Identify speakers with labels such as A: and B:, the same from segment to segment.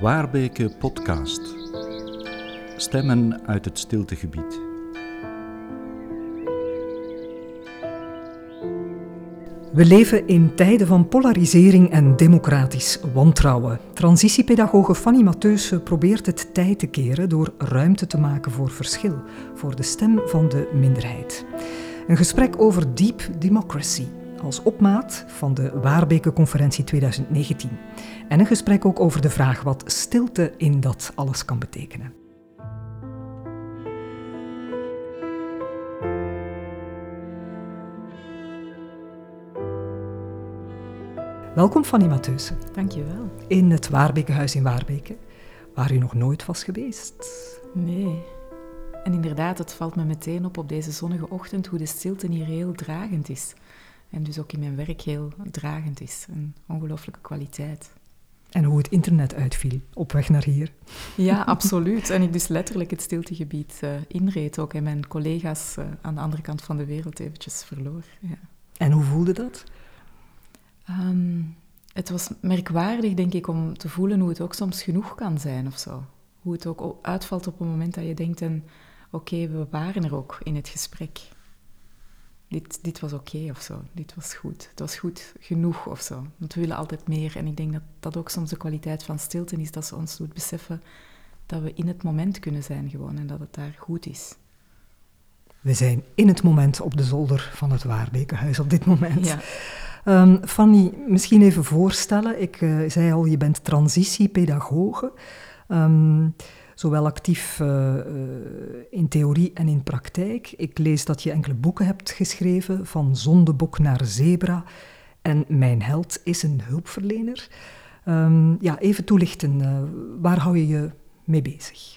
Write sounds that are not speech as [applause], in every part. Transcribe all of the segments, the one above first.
A: Waarbeke Podcast. Stemmen uit het stiltegebied.
B: We leven in tijden van polarisering en democratisch wantrouwen. Transitiepedagoge Fanny Matheusen probeert het tijd te keren door ruimte te maken voor verschil, voor de stem van de minderheid. Een gesprek over deep democracy als opmaat van de Waarbeke-conferentie 2019. En een gesprek ook over de vraag wat stilte in dat alles kan betekenen. Welkom Fanny Matheusen.
C: Dankjewel.
B: In het Waarbekenhuis in Waarbeke, waar u nog nooit was geweest.
C: Nee. En inderdaad, het valt me meteen op op deze zonnige ochtend hoe de stilte hier heel dragend is. En dus ook in mijn werk heel dragend is. Een ongelooflijke kwaliteit.
B: En hoe het internet uitviel op weg naar hier.
C: Ja, [laughs] absoluut. En ik dus letterlijk het stiltegebied uh, inreed ook. En mijn collega's uh, aan de andere kant van de wereld eventjes verloor. Ja.
B: En hoe voelde dat?
C: Um, het was merkwaardig, denk ik, om te voelen hoe het ook soms genoeg kan zijn of zo. Hoe het ook uitvalt op een moment dat je denkt, oké, okay, we waren er ook in het gesprek dit, dit was oké okay of zo. Dit was goed. Het was goed genoeg of zo. Want we willen altijd meer. En ik denk dat dat ook soms de kwaliteit van stilte is, dat ze ons doet beseffen dat we in het moment kunnen zijn gewoon en dat het daar goed is.
B: We zijn in het moment op de zolder van het Waarbekenhuis op dit moment. Ja. Um, Fanny, misschien even voorstellen. Ik uh, zei al, je bent transitiepedagoge. Um, zowel actief uh, in theorie en in praktijk. Ik lees dat je enkele boeken hebt geschreven, van zondebok naar zebra. En Mijn held is een hulpverlener. Um, ja, even toelichten, uh, waar hou je je mee bezig?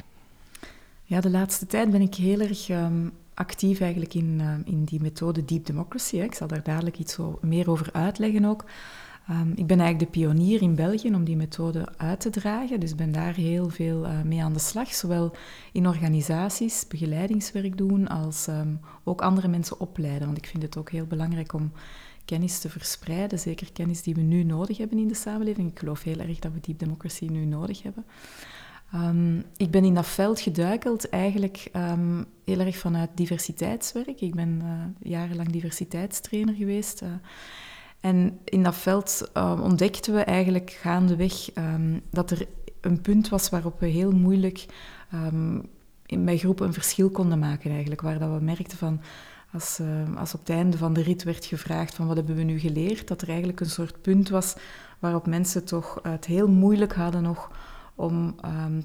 C: Ja, de laatste tijd ben ik heel erg um, actief eigenlijk in, uh, in die methode Deep Democracy. Hè. Ik zal daar dadelijk iets meer over uitleggen ook. Um, ik ben eigenlijk de pionier in België om die methode uit te dragen, dus ben daar heel veel uh, mee aan de slag, zowel in organisaties begeleidingswerk doen, als um, ook andere mensen opleiden. Want ik vind het ook heel belangrijk om kennis te verspreiden, zeker kennis die we nu nodig hebben in de samenleving. Ik geloof heel erg dat we deep democracy nu nodig hebben. Um, ik ben in dat veld geduikeld eigenlijk heel erg vanuit diversiteitswerk. Ik ben uh, jarenlang diversiteitstrainer geweest. Uh, en in dat veld uh, ontdekten we eigenlijk gaandeweg um, dat er een punt was waarop we heel moeilijk um, in, bij groepen een verschil konden maken eigenlijk. Waar dat we merkten van, als, als op het einde van de rit werd gevraagd van wat hebben we nu geleerd, dat er eigenlijk een soort punt was waarop mensen toch het heel moeilijk hadden nog om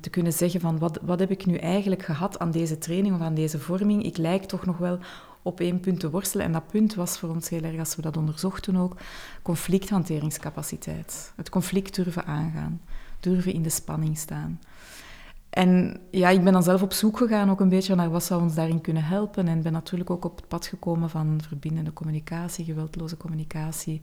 C: te kunnen zeggen van wat, wat heb ik nu eigenlijk gehad aan deze training of aan deze vorming. Ik lijk toch nog wel op één punt te worstelen. En dat punt was voor ons heel erg, als we dat onderzochten ook, conflicthanteringscapaciteit. Het conflict durven aangaan, durven in de spanning staan. En ja, ik ben dan zelf op zoek gegaan ook een beetje naar wat zou ons daarin kunnen helpen. En ben natuurlijk ook op het pad gekomen van verbindende communicatie, geweldloze communicatie.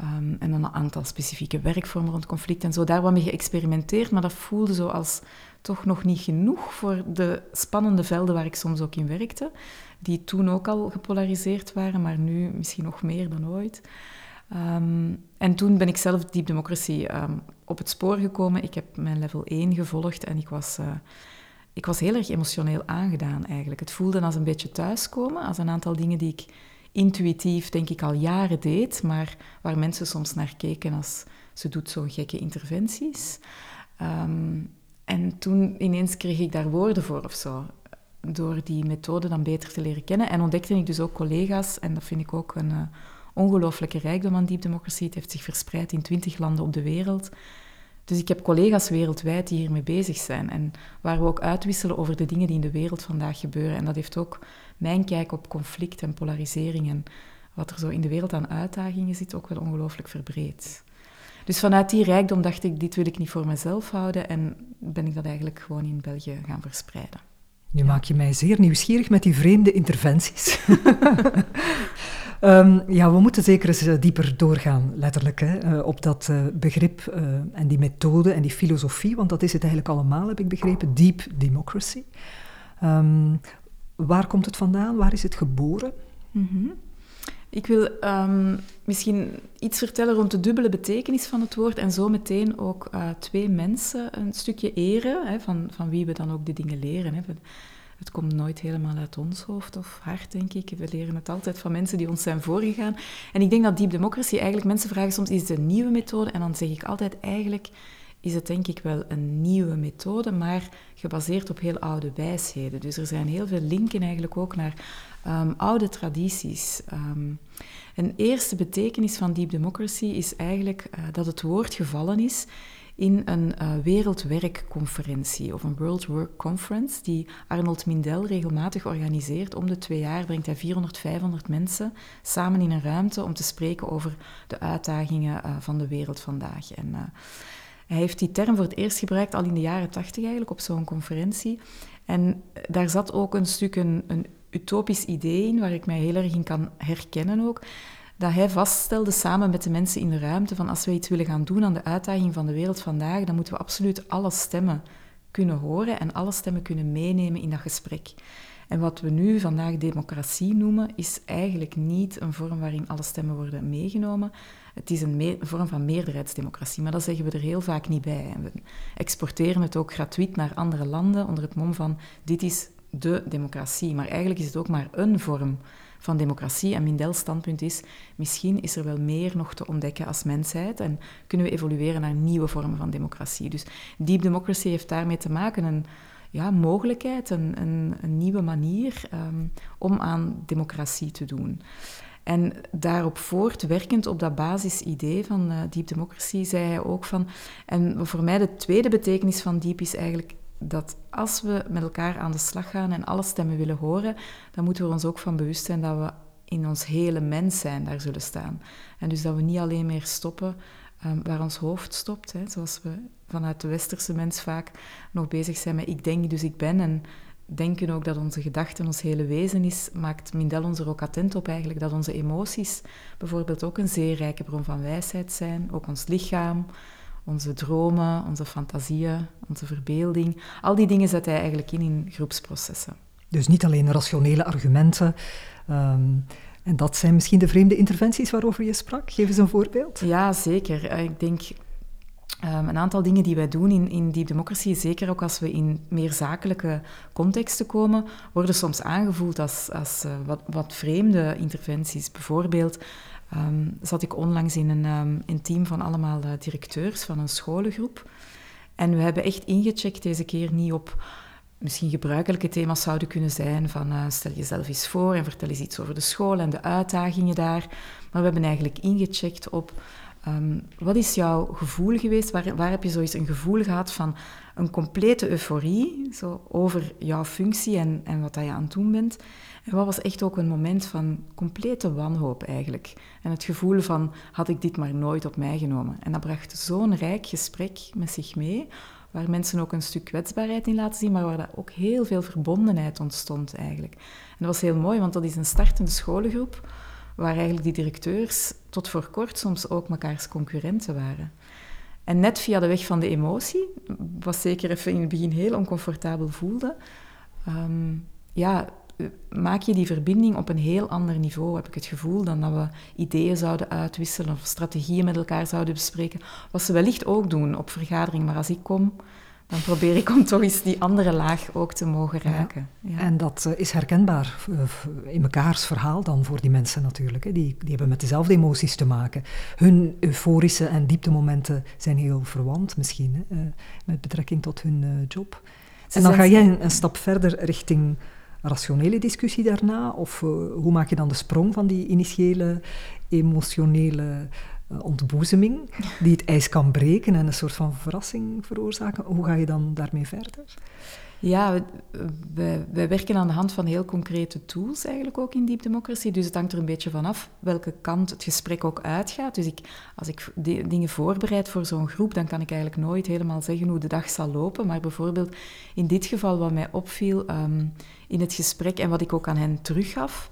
C: Um, en een aantal specifieke werkvormen rond conflict en zo. Daar wat mee geëxperimenteerd, maar dat voelde zo als toch nog niet genoeg voor de spannende velden waar ik soms ook in werkte die toen ook al gepolariseerd waren, maar nu misschien nog meer dan ooit. Um, en toen ben ik zelf Deep Democracy um, op het spoor gekomen. Ik heb mijn level 1 gevolgd en ik was, uh, ik was heel erg emotioneel aangedaan eigenlijk. Het voelde als een beetje thuiskomen, als een aantal dingen die ik intuïtief denk ik al jaren deed, maar waar mensen soms naar keken als ze doet zo'n gekke interventies. Um, en toen ineens kreeg ik daar woorden voor of zo door die methode dan beter te leren kennen. En ontdekte ik dus ook collega's, en dat vind ik ook een uh, ongelooflijke rijkdom aan Deep Democracy. Het heeft zich verspreid in twintig landen op de wereld. Dus ik heb collega's wereldwijd die hiermee bezig zijn en waar we ook uitwisselen over de dingen die in de wereld vandaag gebeuren. En dat heeft ook mijn kijk op conflict en polarisering en wat er zo in de wereld aan uitdagingen zit, ook wel ongelooflijk verbreed. Dus vanuit die rijkdom dacht ik, dit wil ik niet voor mezelf houden en ben ik dat eigenlijk gewoon in België gaan verspreiden.
B: Nu maak je mij zeer nieuwsgierig met die vreemde interventies. um, [laughs] ja, we moeten zeker eens uh, dieper doorgaan, letterlijk, hè, uh, op dat uh, begrip en die methode en die filosofie, want dat is het eigenlijk allemaal, heb ik begrepen, deep democracy. Um, waar komt het vandaan? Waar is het geboren?
C: Mm -hmm. Ik wil ehm, misschien iets vertellen rond de dubbele betekenis van het woord en zo meteen ook uh, twee mensen een stukje eren, hè, van, van wie we dan ook de dingen leren. Hè. Het komt nooit helemaal uit ons hoofd of hart, denk ik. We leren het altijd van mensen die ons zijn voorgegaan. En ik denk dat deep democracy eigenlijk, mensen vragen soms, is het een nieuwe methode? En dan zeg ik altijd, eigenlijk is het denk ik wel een nieuwe methode, maar gebaseerd op heel oude wijsheden. Dus er zijn heel veel linken eigenlijk ook naar um, oude tradities. Um, een eerste betekenis van deep democracy is eigenlijk uh, dat het woord gevallen is in een uh, wereldwerkconferentie of een World Work Conference die Arnold Mindel regelmatig organiseert. Om de twee jaar brengt hij 400, 500 mensen samen in een ruimte om te spreken over de uitdagingen uh, van de wereld vandaag. En, hij heeft die term voor het eerst gebruikt al in de jaren tachtig eigenlijk op zo'n conferentie. En daar zat ook een stuk een, een utopisch idee in, waar ik mij heel erg in kan herkennen ook dat hij vaststelde samen met de mensen in de ruimte van als we iets willen gaan doen aan de uitdaging van de wereld vandaag, dan moeten we absoluut alle stemmen kunnen horen en alle stemmen kunnen meenemen in dat gesprek. En wat we nu vandaag democratie noemen, is eigenlijk niet een vorm waarin alle stemmen worden meegenomen. Het is een, vorm van meerderheidsdemocratie, maar dat zeggen we er heel vaak niet bij. En we exporteren het ook gratuit naar andere landen onder het mom van dit is de democratie. Maar eigenlijk is het ook maar een vorm van democratie. En Mindels standpunt is, misschien is er wel meer nog te ontdekken als mensheid en kunnen we evolueren naar nieuwe vormen van democratie. Dus deep democracy heeft daarmee te maken, een ja, mogelijkheid, een, een, een nieuwe manier um, om aan democratie te doen. En daarop voortwerkend op dat basisidee van uh, deep democracy zei hij ook van... En voor mij de tweede betekenis van deep is eigenlijk dat als we met elkaar aan de slag gaan en alle stemmen willen horen, dan moeten we ons ook van bewust zijn dat we in ons hele mens zijn daar zullen staan. En dus dat we niet alleen meer stoppen um, waar ons hoofd stopt, hè, zoals we vanuit de westerse mens vaak nog bezig zijn met ik denk, dus ik ben. En denken ook dat onze gedachten ons hele wezen is, maakt Mindel ons er ook attent op eigenlijk dat onze emoties bijvoorbeeld ook een zeer rijke bron van wijsheid zijn, ook ons lichaam, onze dromen, onze fantasieën, onze verbeelding. Al die dingen zet hij eigenlijk in in groepsprocessen.
B: Dus niet alleen rationele argumenten. Um, en dat zijn misschien de vreemde interventies waarover je sprak. Geef eens een voorbeeld.
C: Ja, zeker. Eh, ik denk Um, een aantal dingen die wij doen in, in Deep Democracy, zeker ook als we in meer zakelijke contexten komen, worden soms aangevoeld als, als uh, wat, wat, vreemde interventies. Bijvoorbeeld um, zat ik onlangs in een, een team van allemaal uh, directeurs van een scholengroep. En we hebben echt ingecheckt deze keer niet op misschien gebruikelijke thema's zouden kunnen zijn van uh, stel jezelf eens voor en vertel eens iets over de school en de uitdagingen daar. Maar we hebben eigenlijk ingecheckt op um, wat is jouw gevoel geweest, waar, waar heb je zoiets een gevoel gehad van een complete euforie zo, over jouw functie en, en wat dat je aan het doen bent. En wat was echt ook een moment van complete wanhoop eigenlijk. En het gevoel van, had ik dit maar nooit op mij genomen. En dat bracht zo'n rijk gesprek met zich mee, waar mensen ook een stuk kwetsbaarheid in laten zien, maar waar dat ook heel veel verbondenheid ontstond eigenlijk. En dat was heel mooi, want dat is een startende scholengroep, waar eigenlijk die directeurs tot voor kort soms ook mekaars concurrenten waren. En net via de weg van de emotie, wat zeker even in het begin heel oncomfortabel voelde, um, ja, maak je die verbinding op een heel ander niveau, heb ik het gevoel, dan dat we ideeën zouden uitwisselen of strategieën met elkaar zouden bespreken. Wat ze wellicht ook doen op vergadering, maar als ik kom, dan probeer ik om toch eens die andere laag ook te mogen raken.
B: Ja. En dat uh, is herkenbaar uh, in mekaars verhaal dan voor die mensen natuurlijk. Die, die hebben met dezelfde emoties te maken. Hun euforische en dieptemomenten zijn heel verwant misschien, hè, uh, met betrekking tot hun job. Ze en dan ga jij een, een stap verder richting rationele discussie daarna? Of uh, hoe maak je dan de sprong van die initiële emotionele uh, ontboezeming, die het ijs kan breken en een soort van verrassing veroorzaken? Hoe ga je dan daarmee verder?
C: Ja, wij, werken aan de hand van heel concrete tools eigenlijk ook in Deep Democracy. Dus het hangt er een beetje vanaf welke kant het gesprek ook uitgaat. Dus ik, als ik dingen voorbereid voor zo'n groep, dan kan ik eigenlijk nooit helemaal zeggen hoe de dag zal lopen. Maar bijvoorbeeld in dit geval wat mij opviel um, in het gesprek en wat ik ook aan hen teruggaf...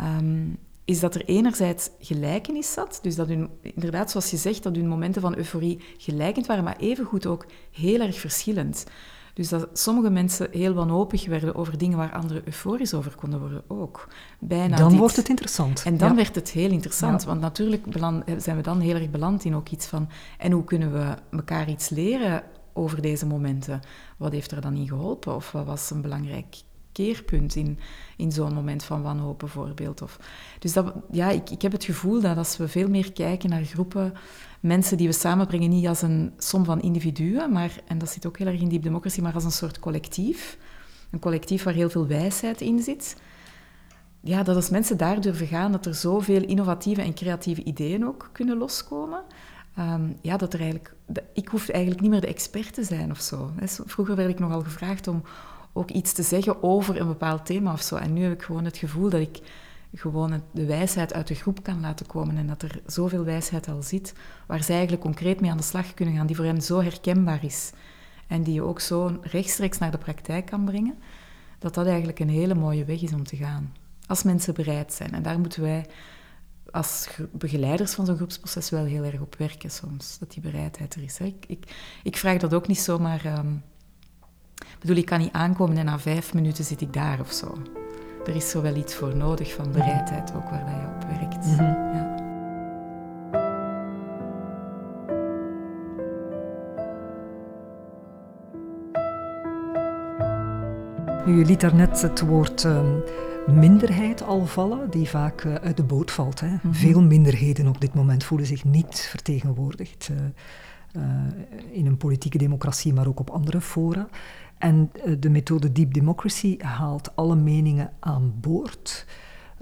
C: Um, is dat er enerzijds gelijkenis zat. Dus dat hun, inderdaad, zoals je zegt, dat hun momenten van euforie gelijkend waren, maar evengoed ook heel erg verschillend. Dus dat sommige mensen heel wanhopig werden over dingen waar anderen euforisch over konden worden ook.
B: Bijna dan wordt het interessant.
C: En dan werd het heel interessant, want natuurlijk zijn we dan heel erg beland in ook iets van... En hoe kunnen we elkaar iets leren over deze momenten? Wat heeft er dan in geholpen? Of wat was een belangrijk keerpunt in, in zo'n moment van wanhoop bijvoorbeeld. Of, dus dat, ja, ik, ik heb het gevoel dat als we veel meer kijken naar groepen mensen die we samenbrengen, niet als een som van individuen, maar, en dat zit ook heel erg in diep democratie, maar als een soort collectief. Een collectief waar heel veel wijsheid in zit. Ja, dat als mensen daar durven gaan, dat er zoveel innovatieve en creatieve ideeën ook kunnen loskomen. Ehm, ja, dat er eigenlijk... Ik hoef eigenlijk niet meer de expert te zijn of zo. Vroeger werd ik nogal gevraagd om ook iets te zeggen over een bepaald thema of zo. En nu heb ik gewoon het gevoel dat ik gewoon de wijsheid uit de groep kan laten komen en dat er zoveel wijsheid al zit, waar zij eigenlijk concreet mee aan de slag kunnen gaan, die voor hen zo herkenbaar is en die je ook zo rechtstreeks naar de praktijk kan brengen, dat dat eigenlijk een hele mooie weg is om te gaan. Als mensen bereid zijn. En daar moeten wij als begeleiders van zo'n groepsproces wel heel erg op werken soms, dat die bereidheid er is. Ik, ik, vraag dat ook niet zomaar... Um, bedoel, ik kan niet aankomen en na vijf minuten zit ik daar of zo er is zo wel iets voor nodig van bereidheid ook waar je op werkt. Ja.
B: je liet daarnet het woord ehm, minderheid al vallen, die vaak uh, uit de boot valt. Hè. Mhm. Veel minderheden op dit moment voelen zich niet vertegenwoordigd. Uh, uh, in een politieke democratie, maar ook op andere fora. En eh, de methode Deep Democracy haalt alle meningen aan boord.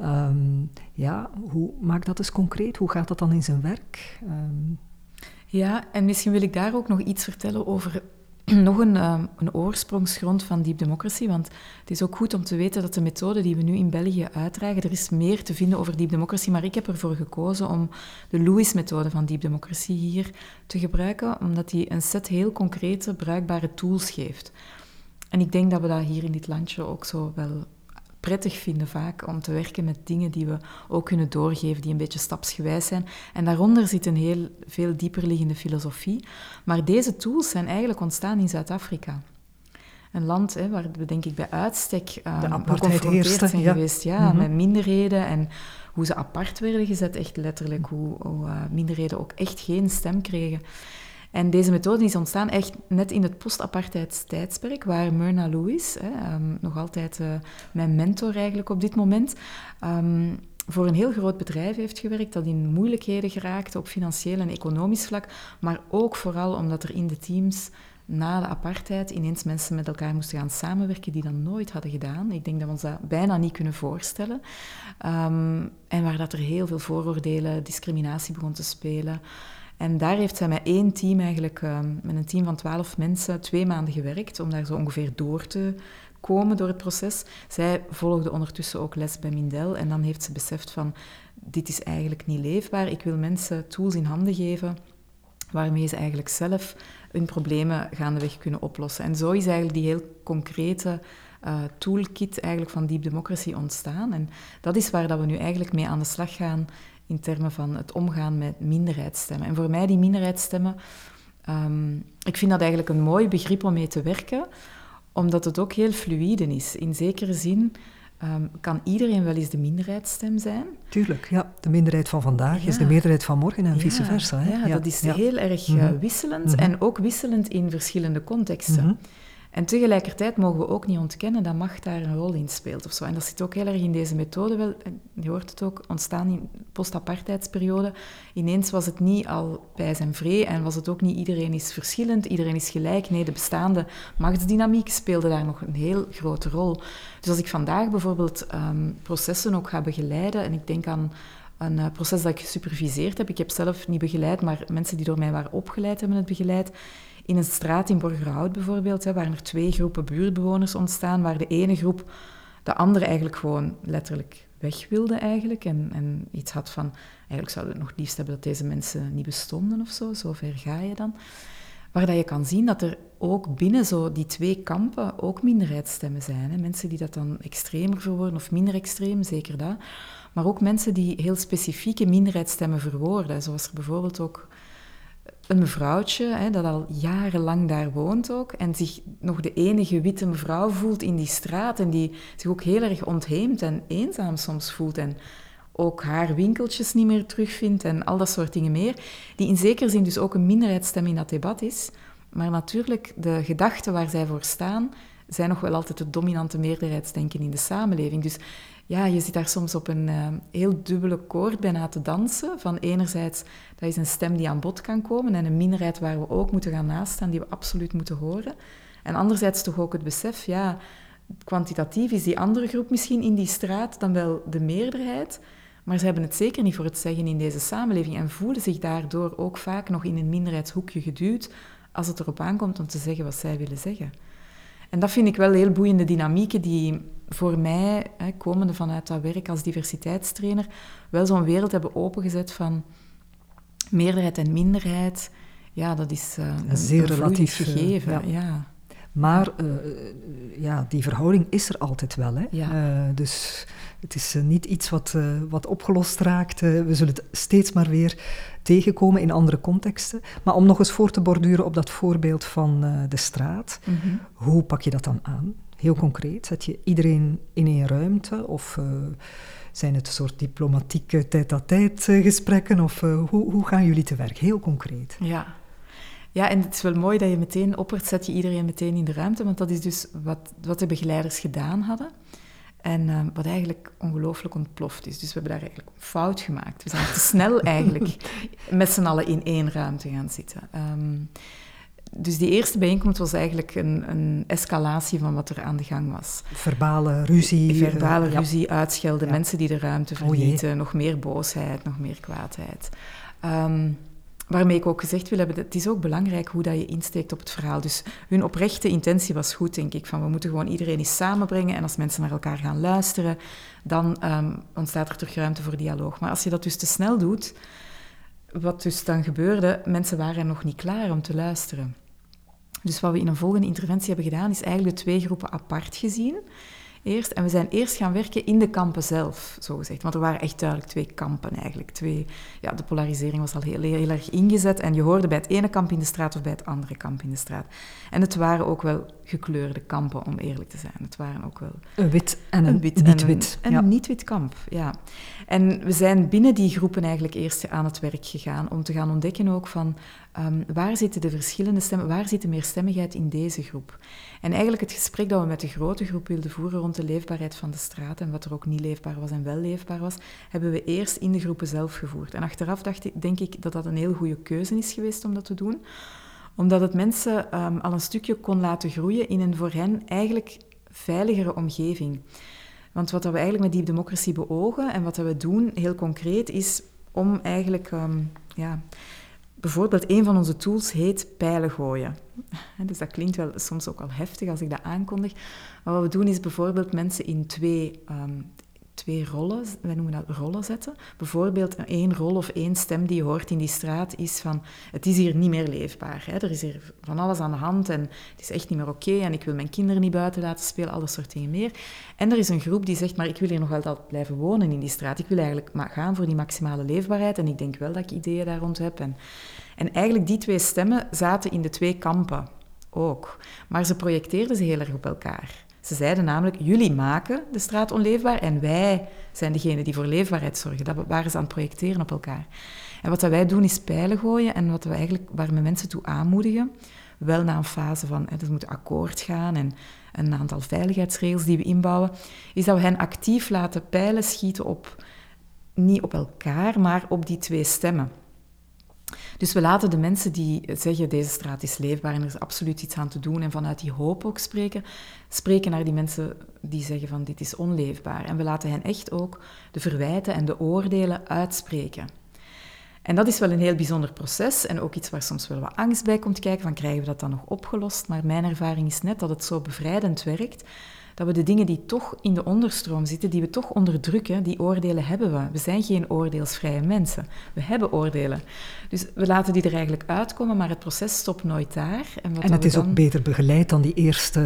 B: Um, ja, hoe maakt dat eens concreet? Hoe gaat dat dan in zijn werk? Um...
C: Ja, en misschien wil ik daar ook nog iets vertellen over [clears throat] nog een, um, een oorsprongsgrond van Deep Democracy. Want het is ook goed om te weten dat de methode die we nu in België uitdragen, er is meer te vinden over Deep Democracy, maar ik heb ervoor gekozen om de Lewis-methode van Deep Democracy hier te gebruiken, omdat die een set heel concrete, bruikbare tools geeft. En ik denk dat we dat hier in dit landje ook zo wel prettig vinden vaak om te werken met dingen die we ook kunnen doorgeven, die een beetje stapsgewijs zijn. En daaronder zit een heel veel dieper liggende filosofie. Maar deze tools zijn eigenlijk ontstaan in Zuid-Afrika. Een land hè, waar we denk ik bij uitstek
B: um, geconfronteerd zijn
C: ja. geweest ja, mhm. met minderheden en hoe ze apart werden gezet, echt letterlijk, hoe, hoe uh, minderheden ook echt geen stem kregen. En deze methode is ontstaan echt net in het post-apartheidstijdsperk, waar Myrna Lewis, hè, um, nog altijd uh, mijn mentor eigenlijk op dit moment, um, voor een heel groot bedrijf heeft gewerkt dat in moeilijkheden geraakte op financieel en economisch vlak, maar ook vooral omdat er in de teams na de apartheid ineens mensen met elkaar moesten gaan samenwerken die dat nooit hadden gedaan. Ik denk dat we ons dat bijna niet kunnen voorstellen. Um, en waar dat er heel veel vooroordelen, discriminatie begon te spelen. En daar heeft zij met één team eigenlijk, ehm, met een team van twaalf mensen, twee maanden gewerkt om daar zo ongeveer door te komen door het proces. Zij volgde ondertussen ook les bij Mindel en dan heeft ze beseft van, dit is eigenlijk niet leefbaar. Ik wil mensen tools in handen geven waarmee ze eigenlijk zelf hun problemen gaandeweg kunnen oplossen. En zo is eigenlijk die heel concrete uh, toolkit eigenlijk van Deep Democracy ontstaan. En dat is waar dat we nu eigenlijk mee aan de slag gaan in termen van het omgaan met minderheidsstemmen. En voor mij die minderheidsstemmen, um, ik vind dat eigenlijk een mooi begrip om mee te werken, omdat het ook heel fluïde is. In zekere zin um, kan iedereen wel eens de minderheidsstem zijn.
B: Tuurlijk, ja. De minderheid van vandaag is de meerderheid van morgen en vice versa.
C: Hè? Ja, dat is heel erg uh, wisselend mhm. en ook wisselend in verschillende contexten. Mhm. En tegelijkertijd mogen we ook niet ontkennen dat macht daar een rol in speelt. Of zo. En dat zit ook heel erg in deze methode wel. Je hoort het ook, ontstaan in de post-apartheidsperiode. Ineens was het niet al bij zijn vree en was het ook niet iedereen is verschillend, iedereen is gelijk. Nee, de bestaande machtsdynamiek speelde daar nog een heel grote rol. Dus als ik vandaag bijvoorbeeld um, processen ook ga begeleiden, en ik denk aan een uh, proces dat ik gesuperviseerd heb. Ik heb zelf niet begeleid, maar mensen die door mij waren opgeleid hebben het begeleid in een straat in Borgerhout bijvoorbeeld, hè, waren er twee groepen buurtbewoners ontstaan, waar de ene groep de andere eigenlijk gewoon letterlijk weg wilde eigenlijk. En, en iets had van, eigenlijk zouden we het nog liefst hebben dat deze mensen niet bestonden of zo, zo ver ga je dan. Waar dat je kan zien dat er ook binnen zo die twee kampen ook minderheidsstemmen zijn. Hè. Mensen die dat dan extremer verwoorden of minder extreem, zeker dat. Maar ook mensen die heel specifieke minderheidsstemmen verwoorden. Zoals er bijvoorbeeld ook een mevrouwtje hè, dat al jarenlang daar woont ook en zich nog de enige witte mevrouw voelt in die straat en die zich ook heel erg ontheemd en eenzaam soms voelt en ook haar winkeltjes niet meer terugvindt en al dat soort dingen meer, die in zekere zin dus ook een minderheidsstem in dat debat is. Maar natuurlijk, de gedachten waar zij voor staan, zijn nog wel altijd het dominante meerderheidsdenken in de samenleving. Dus ja, je zit daar soms op een uh, heel dubbele koord bijna te dansen. Van enerzijds, dat is een stem die aan bod kan komen en een minderheid waar we ook moeten gaan nastaan, die we absoluut moeten horen. En anderzijds toch ook het besef, ja, kwantitatief is die andere groep misschien in die straat dan wel de meerderheid, maar ze hebben het zeker niet voor het zeggen in deze samenleving en voelen zich daardoor ook vaak nog in een minderheidshoekje geduwd als het erop aankomt om te zeggen wat zij willen zeggen. En dat vind ik wel heel boeiende dynamieken die voor mij, hè, komende vanuit dat werk als diversiteitstrainer, wel zo'n wereld hebben opengezet van meerderheid en minderheid. Ja, dat is uh, een,
B: zeer relatief
C: eh, gegeven. ja.
B: Maar uh, ja, die verhouding is er altijd wel. Hè?
C: Ja.
B: Uh, dus het is uh, niet iets wat, wat opgelost raakt. we zullen het steeds maar weer tegenkomen in andere contexten. Maar om nog eens voor te borduren op dat voorbeeld van de straat, mm -hmm. hoe pak je dat dan aan? Heel concreet, zet je iedereen in één ruimte of zijn het een soort diplomatieke tijd-à-tijd gesprekken? Of hoe, hoe gaan jullie te werk? Heel concreet.
C: Ja, ja, en het is wel mooi dat je meteen oppert, zet je iedereen meteen in de ruimte, want dat is dus wat, wat de begeleiders gedaan hadden. En uh, wat eigenlijk ongelooflijk ontploft is. Dus we hebben daar eigenlijk een fout gemaakt. We zijn te snel [laughs] eigenlijk met z'n allen in één ruimte gaan zitten. Um, dus die eerste bijeenkomst was eigenlijk een, een, escalatie van wat er aan de gang was.
B: Verbale ruzie.
C: Verbale uh, ruzie, ja. uitschelden, ja. mensen die de ruimte verlieten, oh nog meer boosheid, nog meer kwaadheid. Um, Waarmee ik ook gezegd wil hebben, het is ook belangrijk hoe dat je insteekt op het verhaal. Dus hun oprechte intentie was goed, denk ik. Van we moeten gewoon iedereen eens samenbrengen en als mensen naar elkaar gaan luisteren, dan um, ontstaat er terug ruimte voor dialoog. Maar als je dat dus te snel doet, wat dus dan gebeurde, mensen waren nog niet klaar om te luisteren. Dus wat we in een volgende interventie hebben gedaan, is eigenlijk de twee groepen apart gezien eerst. En we zijn eerst gaan werken in de kampen zelf, zo gezegd. Want er waren echt duidelijk twee kampen eigenlijk. Twee, ja, de polarisering was al heel, heel, erg ingezet. En je hoorde bij het ene kamp in de straat of bij het andere kamp in de straat. En het waren ook wel gekleurde kampen, om eerlijk te zijn. Het waren ook wel...
B: Een wit en een,
C: wit
B: niet-wit.
C: En een, niet-wit kamp, ja. En we zijn binnen die groepen eigenlijk eerst aan het werk gegaan om te gaan ontdekken ook van um, waar zitten de verschillende stemmen, waar zit de meerstemmigheid in deze groep. En eigenlijk het gesprek dat we met de grote groep wilden voeren rond de leefbaarheid van de straat en wat er ook niet leefbaar was en wel leefbaar was, hebben we eerst in de groepen zelf gevoerd. En achteraf dacht ik, denk ik dat dat een heel goede keuze is geweest om dat te doen omdat het mensen um, al een stukje kon laten groeien in een voor hen eigenlijk veiligere omgeving. Want wat we eigenlijk met Deep Democracy beogen en wat we doen heel concreet is om eigenlijk, um, ja, bijvoorbeeld een van onze tools heet pijlen gooien. [laughs] Dus dat klinkt wel soms ook al heftig als ik dat aankondig. Maar wat we doen is bijvoorbeeld mensen in twee um, twee rollen, wij noemen dat rollen zetten. Bijvoorbeeld één rol of één stem die je hoort in die straat is van het is hier niet meer leefbaar. Hè? Er is hier van alles aan de hand en het is echt niet meer oké en ik wil mijn kinderen niet buiten laten spelen, al dat soort dingen meer. En er is een groep die zegt, maar ik wil hier nog altijd blijven wonen in die straat. Ik wil eigenlijk gaan voor die maximale leefbaarheid en ik denk wel dat ik ideeën daar rond heb. En, en eigenlijk die twee stemmen zaten in de twee kampen ook. Maar ze projecteerden ze heel erg op elkaar. Ze zeiden namelijk, jullie maken de straat onleefbaar en wij zijn degene die voor leefbaarheid zorgen. Dat waren ze aan het projecteren op elkaar. En wat wij doen is pijlen gooien en wat we eigenlijk, waar we mensen toe aanmoedigen, wel na een fase van, het moet akkoord gaan en een aantal veiligheidsregels die we inbouwen, is dat we hen actief laten pijlen schieten op, niet op elkaar, maar op die twee stemmen. Dus we laten de mensen die zeggen deze straat is leefbaar en er is absoluut iets aan te doen en vanuit die hoop ook spreken, spreken naar die mensen die zeggen van dit is onleefbaar. En we laten hen echt ook de verwijten en de oordelen uitspreken. En dat is wel een heel bijzonder proces en ook iets waar soms wel wat angst bij komt kijken van krijgen we dat dan nog opgelost. Maar mijn ervaring is net dat het zo bevrijdend werkt dat we de dingen die toch in de onderstroom zitten, die we toch onderdrukken, die oordelen hebben we. We zijn geen oordeelsvrije mensen. We hebben oordelen. Dus we laten die er eigenlijk uitkomen, maar het proces stopt nooit daar.
B: En, wat en het is dan... ook beter begeleid dan die eerste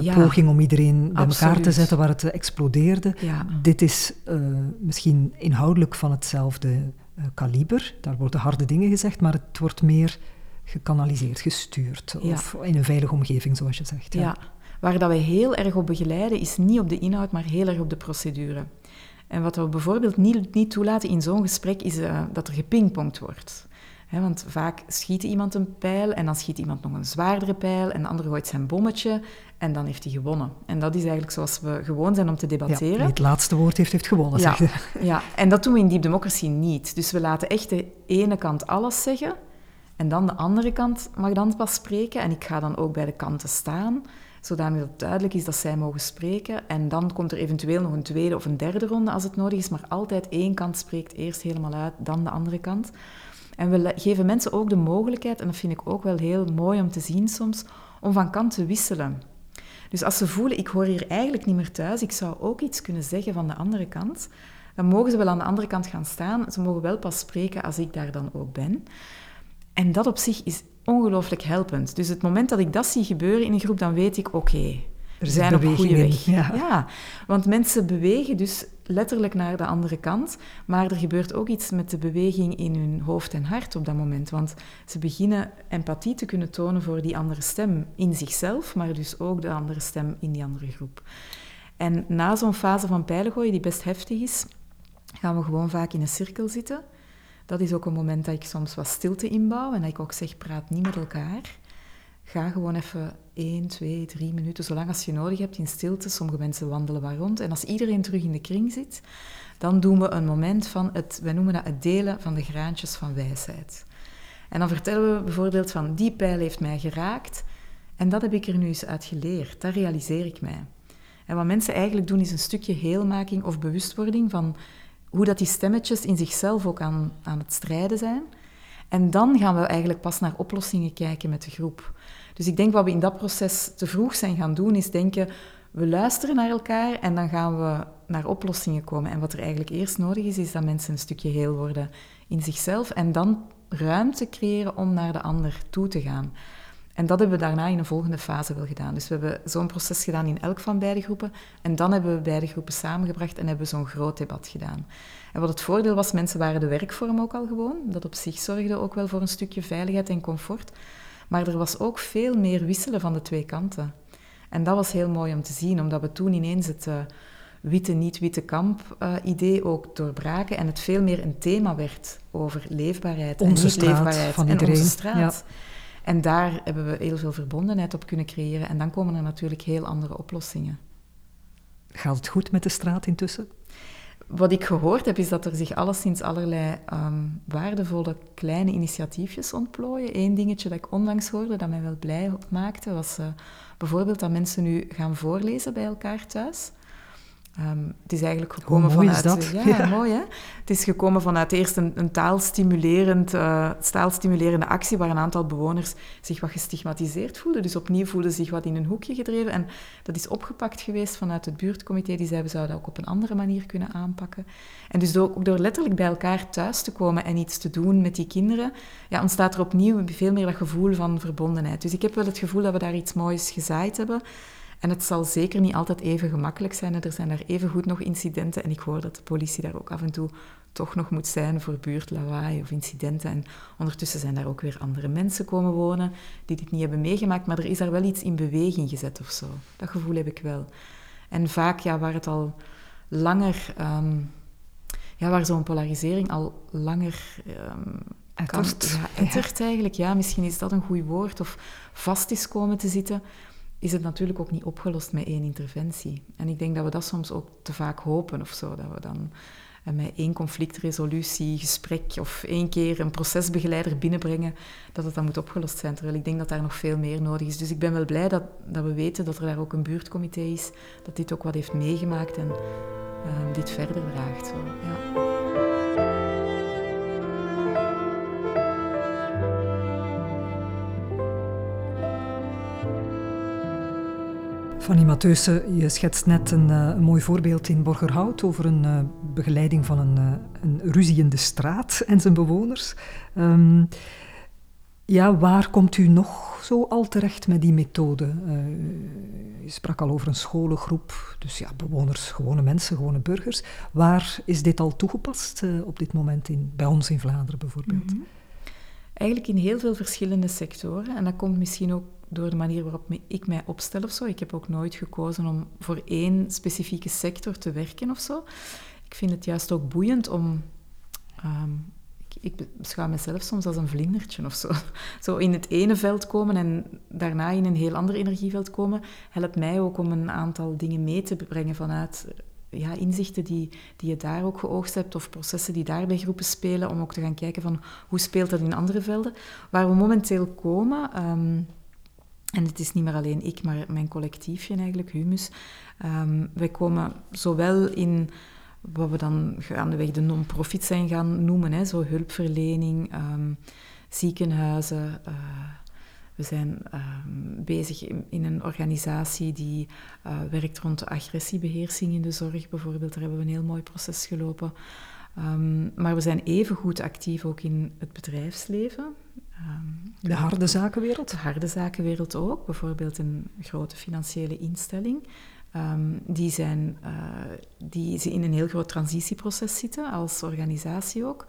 B: ja, poging om iedereen bij absoluut. elkaar te zetten waar het explodeerde.
C: Ja.
B: Dit is uh, misschien inhoudelijk van hetzelfde uh, kaliber. Daar worden harde dingen gezegd, maar het wordt meer gekanaliseerd, gestuurd. Of in een veilige omgeving, zoals je zegt.
C: Ja. Waar dat wij heel erg op begeleiden, is niet op de inhoud, maar heel erg op de procedure. En wat we bijvoorbeeld niet, niet toelaten in zo'n gesprek, is uh, dat er gepingpongd wordt want vaak schiet iemand een pijl en dan schiet iemand nog een zwaardere pijl en de ander gooit zijn bommetje en dan heeft hij gewonnen. En dat is eigenlijk zoals we gewoon zijn om te debatteren. Ja,
B: wie het laatste woord heeft, heeft gewonnen, ja,
C: Ja, en dat doen we in Deep Democracy niet. Dus we laten echt de ene kant alles zeggen en dan de andere kant mag dan pas spreken. En ik ga dan ook bij de kanten staan, zodanig dat het duidelijk is dat zij mogen spreken. En dan komt er eventueel nog een tweede of een derde ronde als het nodig is, maar altijd één kant spreekt eerst helemaal uit, dan de andere kant. En we geven mensen ook de mogelijkheid, en dat vind ik ook wel heel mooi om te zien soms, om van kant te wisselen. Dus als ze voelen, ik hoor hier eigenlijk niet meer thuis, ik zou ook iets kunnen zeggen van de andere kant, dan mogen ze wel aan de andere kant gaan staan. Ze mogen wel pas spreken als ik daar dan ook ben. En dat op zich is ongelooflijk helpend. Dus het moment dat ik dat zie gebeuren in een groep, dan weet ik, oké, er zijn op goede weg. Ja. ja. want mensen bewegen dus letterlijk naar de andere kant, maar er gebeurt ook iets met de beweging in hun hoofd en hart op dat moment, want ze beginnen empathie te kunnen tonen voor die andere stem in zichzelf, maar dus ook de andere stem in die andere groep. En na zo'n fase van pijlengooien, die best heftig is, gaan we gewoon vaak in een cirkel zitten. Dat is ook een moment dat ik soms wat stilte inbouw en dat ik ook zeg, praat niet met elkaar. Ga gewoon even 1, 2, 3 minuten, zolang als je nodig hebt in stilte. Sommige mensen wandelen waar rond. En als iedereen terug in de kring zit, dan doen we een moment van, het, wij noemen dat het delen van de graantjes van wijsheid. En dan vertellen we bijvoorbeeld van, die pijl heeft mij geraakt en dat heb ik er nu eens uit geleerd. Dat realiseer ik mij. En wat mensen eigenlijk doen is een stukje heelmaking of bewustwording van hoe dat die stemmetjes in zichzelf ook aan, aan het strijden zijn. En dan gaan we eigenlijk pas naar oplossingen kijken met de groep. Dus ik denk wat we in dat proces te vroeg zijn gaan doen, is denken, we luisteren naar elkaar en dan gaan we naar oplossingen komen. En wat er eigenlijk eerst nodig is, is dat mensen een stukje heel worden in zichzelf en dan ruimte creëren om naar de ander toe te gaan. En dat hebben we daarna in een volgende fase wel gedaan. Dus we hebben zo'n proces gedaan in elk van beide groepen. En dan hebben we beide groepen samengebracht en hebben we zo'n groot debat gedaan. En wat het voordeel was, mensen waren de werkvorm ook al gewoon. Dat op zich zorgde ook wel voor een stukje veiligheid en comfort. Maar er was ook veel meer wisselen van de twee kanten. En dat was heel mooi om te zien, omdat we toen ineens het uh, witte, niet-witte kamp-idee uh, ook doorbraken en het veel meer een thema werd over leefbaarheid
B: onze
C: en
B: niet-leefbaarheid
C: van
B: iedereen.
C: onze straat. En daar hebben we heel veel verbondenheid op kunnen creëren. En dan komen er natuurlijk heel andere oplossingen.
B: Gaat het goed met de straat intussen?
C: Wat ik gehoord heb, is dat er zich alleszins allerlei ehm, waardevolle kleine initiatiefjes ontplooien. Eén dingetje dat ik onlangs hoorde, dat mij wel blij maakte, was uh, bijvoorbeeld dat mensen nu gaan voorlezen bij elkaar thuis. Um, het is eigenlijk gekomen vanuit...
B: dat? [laughs]
C: Ja, mooi hè? Het is gekomen vanuit eerst een, een taalstimulerend, uh, taalstimulerende actie waar een aantal bewoners zich wat gestigmatiseerd voelden. Dus opnieuw voelden zich wat in een hoekje gedreven. En dat is opgepakt geweest vanuit het buurtcomité. Die zei, we zouden dat ook op een andere manier kunnen aanpakken. En dus door, ook door letterlijk bij elkaar thuis te komen en iets te doen met die kinderen, ja, ontstaat er opnieuw veel meer dat gevoel van verbondenheid. Dus ik heb wel het gevoel dat we daar iets moois gezaaid hebben. En het zal zeker niet altijd even gemakkelijk zijn. Er zijn daar even goed nog incidenten. En ik hoor dat de politie daar ook af en toe toch nog moet zijn voor buurtlawaai of incidenten. En ondertussen zijn daar ook weer andere mensen komen wonen die dit niet hebben meegemaakt. Maar er is daar wel iets in beweging gezet of zo. Dat gevoel heb ik wel. En vaak, ja, waar het al langer... Um, ja, waar zo'n polarisering al langer... Um,
B: ettert.
C: ja, ettert eigenlijk. Ja, misschien is dat een goed woord. Of vast is komen te zitten is het natuurlijk ook niet opgelost met één interventie. En ik denk dat we dat soms ook te vaak hopen of zo, dat we dan eh, met één conflictresolutie, gesprek of één keer een procesbegeleider binnenbrengen, dat het dan moet opgelost zijn. Terwijl ik denk dat daar nog veel meer nodig is. Dus ik ben wel blij dat, dat we weten dat er daar ook een buurtcomité is, dat dit ook wat heeft meegemaakt en uh, dit verder draagt. Zo. Ja.
B: Fanny Matheusen, je schetst net een, uh, een, mooi voorbeeld in Borgerhout over een uh, begeleiding van een, uh, een, ruzie in de straat en zijn bewoners. Um, ja, waar komt u nog zo al terecht met die methode? je sprak al over een scholengroep, dus ja, bewoners, gewone mensen, gewone burgers. Waar is dit al toegepast op dit moment in, bij ons in Vlaanderen bijvoorbeeld? -hmm.
C: Eigenlijk in heel veel verschillende sectoren. En dat komt misschien ook door de manier waarop ik mij opstel of zo. Ik heb ook nooit gekozen om voor één specifieke sector te werken of zo. Ik vind het juist ook boeiend om... Ehm, ik, ik beschouw mezelf soms als een vlindertje of zo. [laughs] Zo in het ene veld komen en daarna in een heel ander energieveld komen, helpt mij ook om een aantal dingen mee te brengen vanuit ja, inzichten die, die je daar ook geoogst hebt of processen die daar bij groepen spelen, om ook te gaan kijken van hoe speelt dat in andere velden. Waar we momenteel komen, ehm, en het is niet meer alleen ik, maar mijn collectiefje eigenlijk, Humus, um, wij komen zowel in wat we dan gaandeweg de non-profit zijn gaan noemen, hè, zo hulpverlening, um, ziekenhuizen. Uh, we zijn um, bezig in, in, een organisatie die uh, werkt rond de agressiebeheersing in de zorg bijvoorbeeld. Daar hebben we een heel mooi proces gelopen. Um, maar we zijn even goed actief ook in het bedrijfsleven.
B: de harde zakenwereld?
C: De harde zakenwereld ook. Bijvoorbeeld een grote financiële instelling. Um, die, zijn, uh, die in een heel groot transitieproces zitten, als organisatie ook.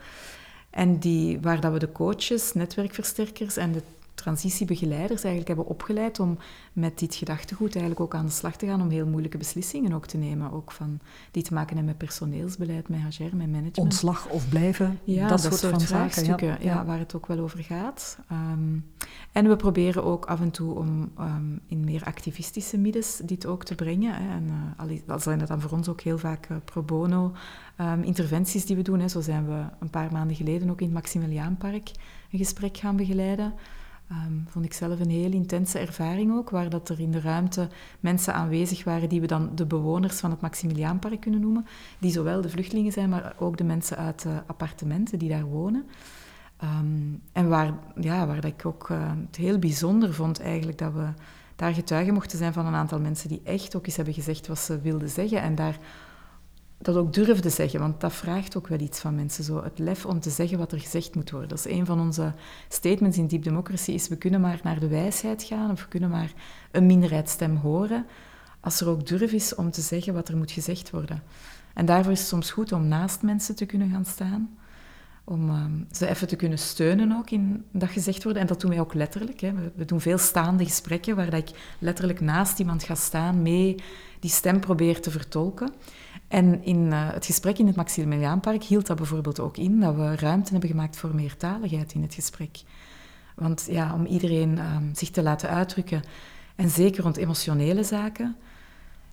C: En die, waar dat we de coaches, netwerkversterkers en de transitiebegeleiders eigenlijk hebben opgeleid om met dit gedachtegoed eigenlijk ook aan de slag te gaan om heel moeilijke beslissingen ook te nemen. Ook van, die te maken hebben met personeelsbeleid, met HR, met management.
B: Ontslag of blijven,
C: ja,
B: dat, soort, van
C: vraagstukken, ja. ja. waar het ook wel over gaat. Um, en we proberen ook af en toe om um, in meer activistische middens dit ook te brengen. Hè. En uh, al zijn dat dan voor ons ook heel vaak uh, pro bono um, interventies die we doen. Hè. Zo zijn we een paar maanden geleden ook in het Maximiliaanpark een gesprek gaan begeleiden. Um, vond ik zelf een heel intense ervaring ook, waar dat er in de ruimte mensen aanwezig waren die we dan de bewoners van het Maximiliaanpark kunnen noemen, die zowel de vluchtelingen zijn, maar ook de mensen uit de appartementen die daar wonen. Um, en waar, ja, waar dat ik ook uh, het heel bijzonder vond eigenlijk dat we daar getuigen mochten zijn van een aantal mensen die echt ook eens hebben gezegd wat ze wilden zeggen en daar dat ook durfde zeggen, want dat vraagt ook wel iets van mensen. Zo het lef om te zeggen wat er gezegd moet worden. Dat is een van onze statements in Deep Democracy, is we kunnen maar naar de wijsheid gaan, of we kunnen maar een minderheidsstem horen, als er ook durf is om te zeggen wat er moet gezegd worden. En daarvoor is het soms goed om naast mensen te kunnen gaan staan, om um, ze even te kunnen steunen ook in dat gezegd worden. En dat doen wij ook letterlijk. Hè. We, doen veel staande gesprekken waar dat ik letterlijk naast iemand ga staan, mee die stem probeer te vertolken. En in uh, het gesprek in het Maximiliaanpark hield dat bijvoorbeeld ook in dat we ruimte hebben gemaakt voor meertaligheid in het gesprek. Want ja, om iedereen uh, zich te laten uitdrukken, en zeker rond emotionele zaken,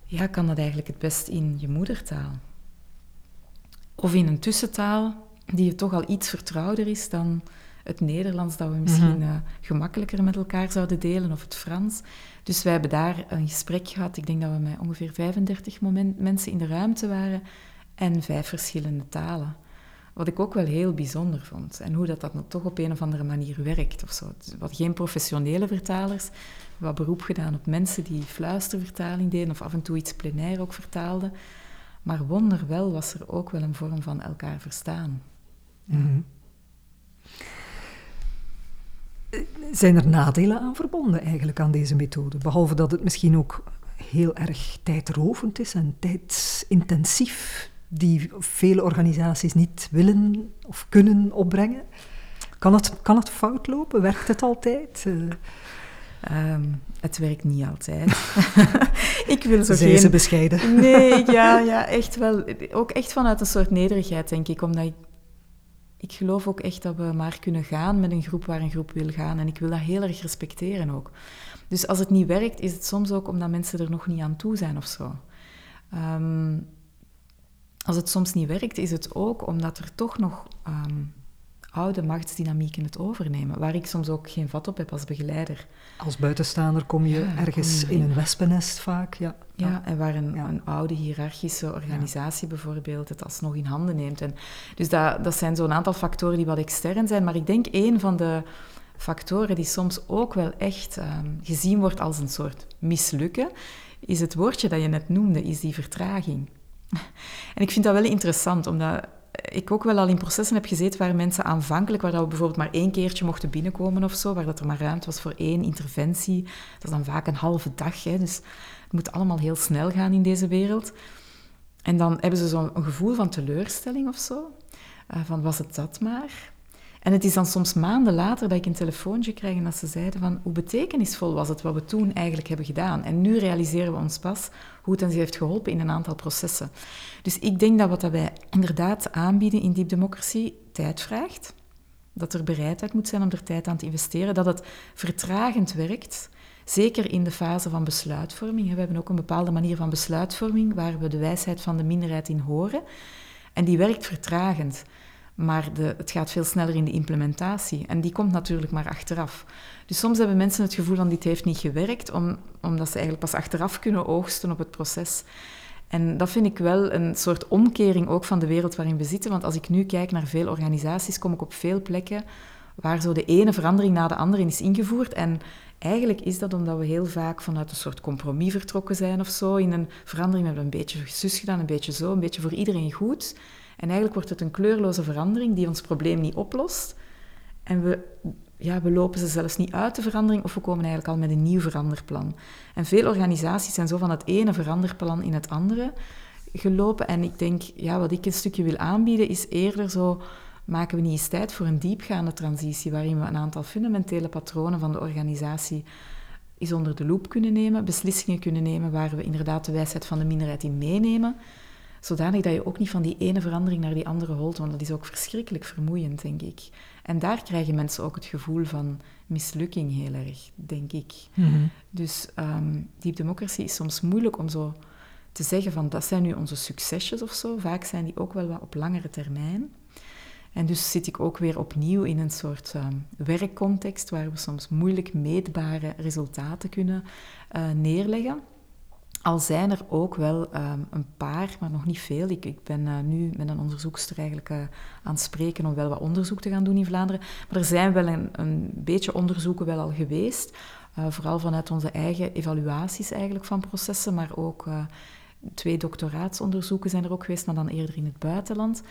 C: ja, kan dat eigenlijk het best in je moedertaal. Of in een tussentaal die toch al iets vertrouwder is dan het Nederlands dat we misschien mm -hmm. uh, gemakkelijker met elkaar zouden delen, of het Frans. Dus wij hebben daar een gesprek gehad. Ik denk dat we met ongeveer 35 moment, mensen in de ruimte waren en vijf verschillende talen. Wat ik ook wel heel bijzonder vond. En hoe dat, dat toch op een of andere manier werkt. Of zo. Wat geen professionele vertalers, wat beroep gedaan op mensen die fluistervertaling deden of af en toe iets plenair ook vertaalden. Maar wonderwel was er ook wel een vorm van elkaar verstaan.
B: Mm -hmm. Zijn er nadelen aan verbonden eigenlijk aan deze methode? Behalve dat het misschien ook heel erg tijdrovend is en tijdsintensief, die vele organisaties niet willen of kunnen opbrengen. Kan het, kan het fout lopen? Werkt het altijd? Uh...
C: Um, het werkt niet altijd. [laughs] ik wil zo
B: Zijn geen... ze bescheiden?
C: nee, ja, [laughs] ja, echt wel. Ook echt vanuit een soort nederigheid, denk ik. Omdat ik ik geloof ook echt dat we maar kunnen gaan met een groep waar een groep wil gaan. En ik wil dat heel erg respecteren ook. Dus als het niet werkt, is het soms ook omdat mensen er nog niet aan toe zijn of zo. Um, als het soms niet werkt, is het ook omdat er toch nog um, oude machtsdynamieken het overnemen, waar ik soms ook geen vat op heb als begeleider.
B: Als buitenstaander kom je ja, ergens kom je in een wespennest vaak, ja.
C: Ja, en waar een, ja. een oude hiërarchische organisatie bijvoorbeeld het alsnog in handen neemt. En dus dat, dat zijn zo'n aantal factoren die wat extern zijn, maar ik denk een van de factoren die soms ook wel echt um, gezien wordt als een soort mislukken, is het woordje dat je net noemde, is die vertraging. [laughs] En ik vind dat wel interessant, omdat ik ook wel al in processen heb gezeten waar mensen aanvankelijk, waar dat we bijvoorbeeld maar één keertje mochten binnenkomen of zo, waar dat er maar ruimte was voor één interventie. Dat is dan vaak een halve dag, hè, dus het moet allemaal heel snel gaan in deze wereld. En dan hebben ze zo'n gevoel van teleurstelling of zo, uh, van was het dat maar? En het is dan soms maanden later dat ik een telefoontje krijg en dat ze zeiden van hoe betekenisvol was het wat we toen eigenlijk hebben gedaan. En nu realiseren we ons pas hoe het ons heeft geholpen in een aantal processen. Dus ik denk dat wat dat wij inderdaad aanbieden in Deep Democracy tijd vraagt. Dat er bereidheid moet zijn om er tijd aan te investeren. Dat het vertragend werkt. Zeker in de fase van besluitvorming. We hebben ook een bepaalde manier van besluitvorming waar we de wijsheid van de minderheid in horen. En die werkt vertragend. Maar de, het gaat veel sneller in de implementatie. En die komt natuurlijk maar achteraf. Dus soms hebben mensen het gevoel dat dit heeft niet gewerkt, om, omdat ze eigenlijk pas achteraf kunnen oogsten op het proces. En dat vind ik wel een soort omkering ook van de wereld waarin we zitten. Want als ik nu kijk naar veel organisaties, kom ik op veel plekken waar zo de ene verandering na de andere is ingevoerd. En eigenlijk is dat omdat we heel vaak vanuit een soort compromis vertrokken zijn of zo. In een verandering hebben we een beetje zus gedaan, een beetje zo, een beetje voor iedereen goed. En eigenlijk wordt het een kleurloze verandering die ons probleem niet oplost. En we, ja, we lopen ze zelfs niet uit de verandering of we komen eigenlijk al met een nieuw veranderplan. En veel organisaties zijn zo van het ene veranderplan in het andere gelopen. En ik denk, ja, wat ik een stukje wil aanbieden is eerder zo maken we niet eens tijd voor een diepgaande transitie waarin we een aantal fundamentele patronen van de organisatie eens onder de loep kunnen nemen, beslissingen kunnen nemen waar we inderdaad de wijsheid van de minderheid in meenemen, zodanig dat je ook niet van die ene verandering naar die andere holt, want dat is ook verschrikkelijk vermoeiend, denk ik. En daar krijgen mensen ook het gevoel van mislukking heel erg, denk ik. Mhm. Dus um, deep democracy is soms moeilijk om zo te zeggen van dat zijn nu onze succesjes of zo. Vaak zijn die ook wel wat op langere termijn. En dus zit ik ook weer opnieuw in een soort um, werkcontext waar we soms moeilijk meetbare resultaten kunnen uh, neerleggen. Al zijn er ook wel um, een paar, maar nog niet veel. Ik, ik ben uh, nu met een onderzoekster eigenlijk uh, aan het spreken om wel wat onderzoek te gaan doen in Vlaanderen. Maar er zijn wel een, een beetje onderzoeken wel al geweest. Uh, vooral vanuit onze eigen evaluaties eigenlijk van processen, maar ook twee doctoraatsonderzoeken zijn er ook geweest, maar dan eerder in het buitenland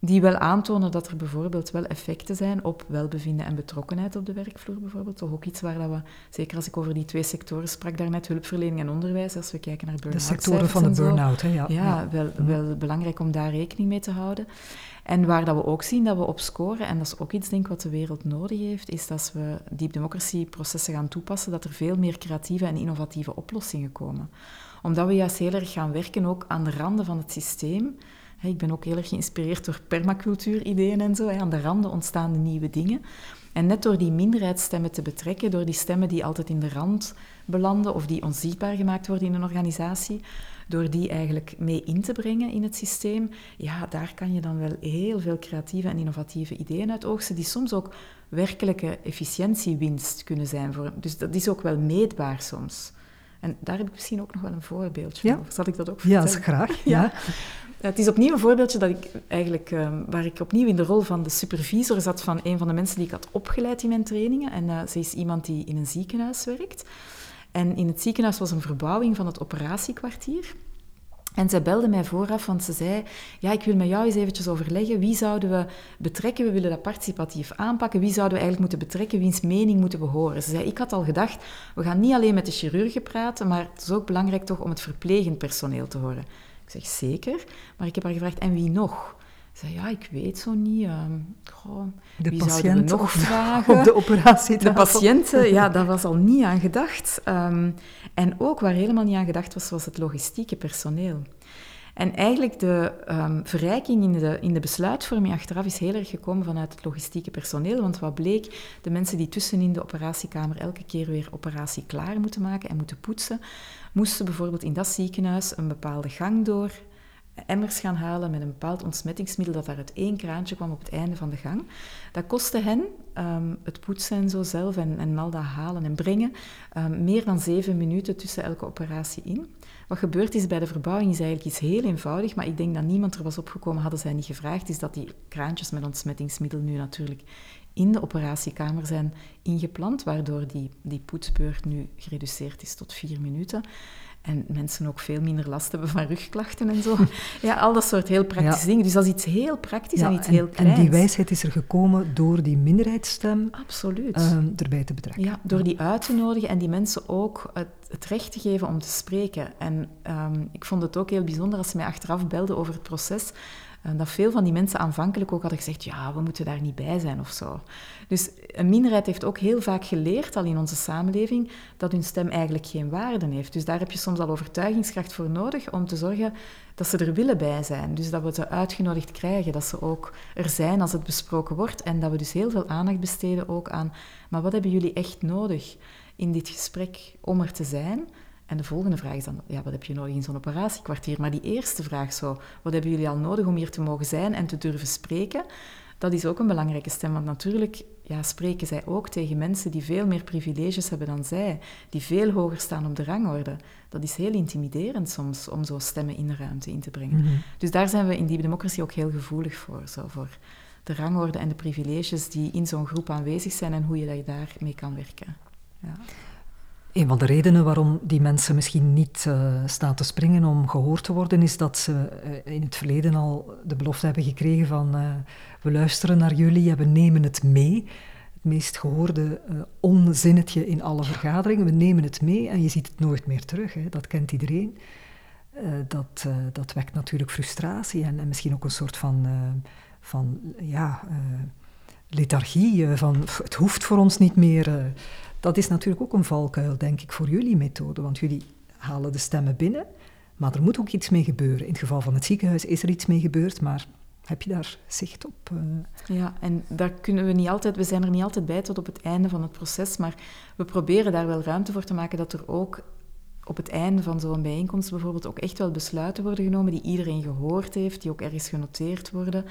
C: die wel aantonen dat er bijvoorbeeld wel effecten zijn op welbevinden en betrokkenheid op de werkvloer bijvoorbeeld. Toch ook iets waar dat we, zeker als ik over die twee sectoren sprak daarnet, hulpverlening en onderwijs, als we kijken naar burn-out
B: De sectoren van de burn-out, hè?
C: Ja, ja, Wel, wel belangrijk om daar rekening mee te houden. En waar dat we ook zien dat we op scoren, en dat is ook iets denk ik wat de wereld nodig heeft, is dat we deep democracy processen gaan toepassen, dat er veel meer creatieve en innovatieve oplossingen komen. Omdat we juist heel erg gaan werken ook aan de randen van het systeem, ik ben ook heel erg geïnspireerd door permacultuur-ideeën en zo. Aan de randen ontstaan de nieuwe dingen. En net door die minderheidsstemmen te betrekken, door die stemmen die altijd in de rand belanden of die onzichtbaar gemaakt worden in een organisatie, door die eigenlijk mee in te brengen in het systeem, ja, daar kan je dan wel heel veel creatieve en innovatieve ideeën uit oogsten, die soms ook werkelijke efficiëntiewinst kunnen zijn. Voor, dus dat is ook wel meetbaar soms. En daar heb ik misschien ook nog wel een voorbeeldje ja? Zal ik dat ook vertellen? [laughs]
B: Ja, graag. ja.
C: Het is opnieuw een voorbeeldje dat ik eigenlijk, ehm, waar ik opnieuw in de rol van de supervisor zat van een van de mensen die ik had opgeleid in mijn trainingen. En uh, ze is iemand die in een ziekenhuis werkt. En in het ziekenhuis was een verbouwing van het operatiekwartier. En zij belde mij vooraf, want ze zei, ja, ik wil met jou eens eventjes overleggen, wie zouden we betrekken, we willen dat participatief aanpakken, wie zouden we eigenlijk moeten betrekken, wiens mening moeten we horen. Ze zei, ik had al gedacht, we gaan niet alleen met de chirurgen praten, maar het is ook belangrijk toch om het verplegend personeel te horen. Ik zeg zeker, maar ik heb haar gevraagd, en wie nog? Ze zei, ja, ik weet zo niet. Goh,
B: de
C: wie we nog vragen?
B: Op de operatie.
C: De patiënten, ja, [laughs] daar was al niet aan gedacht. Um, en ook waar helemaal niet aan gedacht was, was het logistieke personeel. En eigenlijk de um, verrijking in de, in de besluitvorming achteraf is heel erg gekomen vanuit het logistieke personeel. Want wat bleek, de mensen die tussenin de operatiekamer elke keer weer operatie klaar moeten maken en moeten poetsen, moesten bijvoorbeeld in dat ziekenhuis een bepaalde gang door, emmers gaan halen met een bepaald ontsmettingsmiddel dat daar uit één kraantje kwam op het einde van de gang. Dat kostte hen, um, het poetsen en zo zelf en, en al dat halen en brengen, um, meer dan zeven minuten tussen elke operatie in. Wat gebeurd is bij de verbouwing is eigenlijk iets heel eenvoudig, maar ik denk dat niemand er was opgekomen, hadden zij niet gevraagd, is dat die kraantjes met ontsmettingsmiddel nu natuurlijk in de operatiekamer zijn ingeplant, waardoor die, die poetsbeurt nu gereduceerd is tot vier minuten. En mensen ook veel minder last hebben van rugklachten en zo. [laughs] Ja, al dat soort heel praktische dingen. Dus dat is iets heel praktisch en iets heel kleins.
B: En die wijsheid is er gekomen door die minderheidsstem
C: Absoluut.
B: Uh, erbij te betrekken.
C: Ja, door die uit te nodigen en die mensen ook het recht te geven om te spreken. En ehm, ik vond het ook heel bijzonder als ze mij achteraf belden over het proces. Uh, dat veel van die mensen aanvankelijk ook hadden gezegd: ja, we moeten daar niet bij zijn of zo. Dus een minderheid heeft ook heel vaak geleerd, al in onze samenleving, dat hun stem eigenlijk geen waarde heeft. Dus daar heb je soms al overtuigingskracht voor nodig om te zorgen dat ze er willen bij zijn. Dus dat we ze uitgenodigd krijgen, dat ze ook er zijn als het besproken wordt. En dat we dus heel veel aandacht besteden ook aan: maar wat hebben jullie echt nodig? In dit gesprek om er te zijn. En de volgende vraag is dan, ja, wat heb je nodig in zo'n operatiekwartier? Maar die eerste vraag zo, wat hebben jullie al nodig om hier te mogen zijn en te durven spreken? Dat is ook een belangrijke stem, want natuurlijk ja, spreken zij ook tegen mensen die veel meer privileges hebben dan zij, die veel hoger staan op de rangorde. Dat is heel intimiderend soms om zo stemmen in de ruimte in te brengen. Mhm. Dus daar zijn we in die democratie ook heel gevoelig voor, zo voor de rangorde en de privileges die in zo'n groep aanwezig zijn en hoe je daarmee kan werken. Ja.
B: Een van de redenen waarom die mensen misschien niet uh, staan te springen om gehoord te worden, is dat ze uh, in het verleden al de belofte hebben gekregen van uh, we luisteren naar jullie en we nemen het mee. Het meest gehoorde onzinnetje in alle vergaderingen, we nemen het mee en je ziet het nooit meer terug. Hè. Dat kent iedereen. dat, dat wekt natuurlijk frustratie en, en, misschien ook een soort van, van ja, lethargie, van het hoeft voor ons niet meer dat is natuurlijk ook een valkuil, denk ik, voor jullie methode. Want jullie halen de stemmen binnen, maar er moet ook iets mee gebeuren. In het geval van het ziekenhuis is er iets mee gebeurd, maar heb je daar zicht op?
C: Uh... Ja, en daar kunnen we niet altijd, we zijn er niet altijd bij tot op het einde van het proces, maar we proberen daar wel ruimte voor te maken dat er ook op het einde van zo'n bijeenkomst bijvoorbeeld ook echt wel besluiten worden genomen die iedereen gehoord heeft, die ook ergens genoteerd worden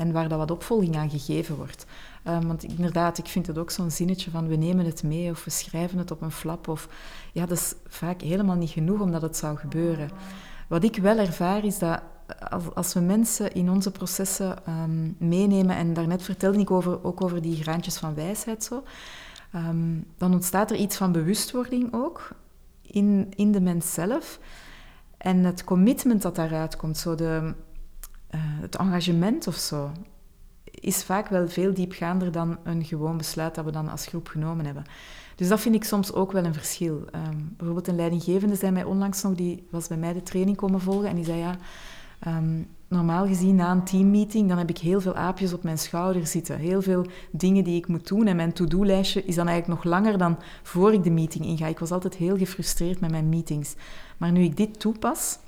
C: en waar dat wat opvolging aan gegeven wordt. Um, want inderdaad, ik vind het ook zo'n zinnetje van we nemen het mee of we schrijven het op een flap. Of, ja, dat is vaak helemaal niet genoeg omdat het zou gebeuren. Wat ik wel ervaar is dat als, we mensen in onze processen um, meenemen, en daarnet vertelde ik over, ook over die graantjes van wijsheid zo, um, dan ontstaat er iets van bewustwording ook in, in de mens zelf. En het commitment dat daaruit komt, zo de, uh, het engagement of zo, is vaak wel veel diepgaander dan een gewoon besluit dat we dan als groep genomen hebben. Dus dat vind ik soms ook wel een verschil. Um, bijvoorbeeld een leidinggevende zei mij onlangs nog, die was bij mij de training komen volgen en die zei ja, um, normaal gezien na een teammeeting, dan heb ik heel veel aapjes op mijn schouder zitten. Heel veel dingen die ik moet doen en mijn to-do-lijstje is dan eigenlijk nog langer dan voor ik de meeting inga. Ik was altijd heel gefrustreerd met mijn meetings. Maar nu ik dit toepas,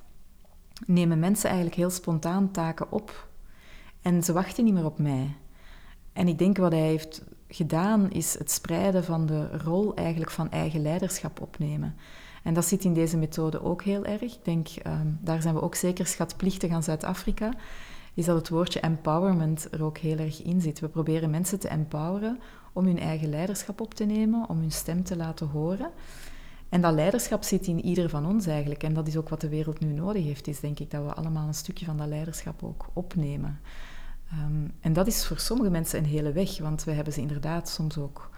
C: nemen mensen eigenlijk heel spontaan taken op en ze wachten niet meer op mij. En ik denk wat hij heeft gedaan, is het spreiden van de rol eigenlijk van eigen leiderschap opnemen. En dat zit in deze methode ook heel erg. Ik denk, um, daar zijn we ook zeker schatplichtig aan Zuid-Afrika, is dat het woordje empowerment er ook heel erg in zit. We proberen mensen te empoweren om hun eigen leiderschap op te nemen, om hun stem te laten horen. En dat leiderschap zit in ieder van ons eigenlijk. En dat is ook wat de wereld nu nodig heeft, is denk ik dat we allemaal een stukje van dat leiderschap ook opnemen. Um, en dat is voor sommige mensen een hele weg, want we hebben ze inderdaad soms ook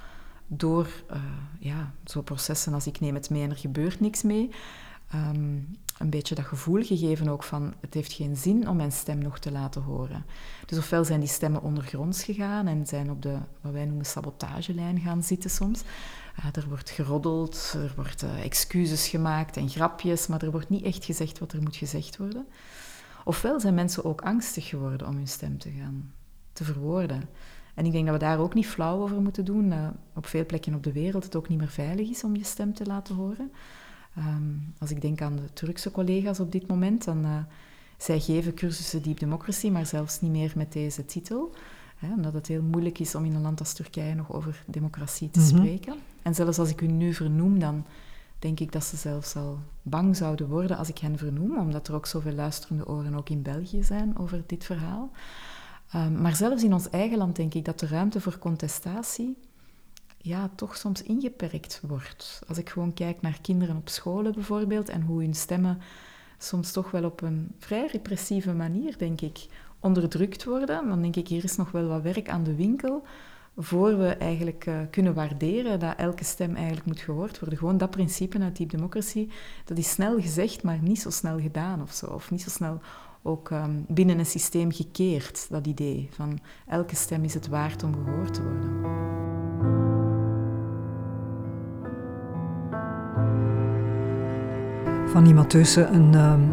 C: door uh, ja, zo'n processen als ik neem het mee en er gebeurt niks mee, um, een beetje dat gevoel gegeven ook van het heeft geen zin om mijn stem nog te laten horen. Dus ofwel zijn die stemmen ondergronds gegaan en zijn op de, wat wij noemen, sabotagelijn gaan zitten soms. Uh, er wordt geroddeld, er worden uh, excuses gemaakt en grapjes, maar er wordt niet echt gezegd wat er moet gezegd worden. Ofwel zijn mensen ook angstig geworden om hun stem te gaan te verwoorden. En ik denk dat we daar ook niet flauw over moeten doen. Dat op veel plekken op de wereld het ook niet meer veilig is om je stem te laten horen. Um, als ik denk aan de Turkse collega's op dit moment, dan uh, zij geven cursussen Deep Democracy, maar zelfs niet meer met deze titel. Hè, omdat het heel moeilijk is om in een land als Turkije nog over democratie te mm -hmm. spreken. En zelfs als ik u nu vernoem, dan denk ik dat ze zelfs al bang zouden worden als ik hen vernoem, omdat er ook zoveel luisterende oren ook in België zijn over dit verhaal. Um, maar zelfs in ons eigen land denk ik dat de ruimte voor contestatie ja, toch soms ingeperkt wordt. Als ik gewoon kijk naar kinderen op scholen bijvoorbeeld en hoe hun stemmen soms toch wel op een vrij repressieve manier, denk ik, onderdrukt worden, dan denk ik hier is nog wel wat werk aan de winkel voor we eigenlijk uh, kunnen waarderen dat elke stem eigenlijk moet gehoord worden. Gewoon dat principe uit Deep Democracy, dat is snel gezegd, maar niet zo snel gedaan of zo. Of niet zo snel ook um, binnen een systeem gekeerd, dat idee van elke stem is het waard om gehoord te worden.
B: Van die Matheusen, een, ehm,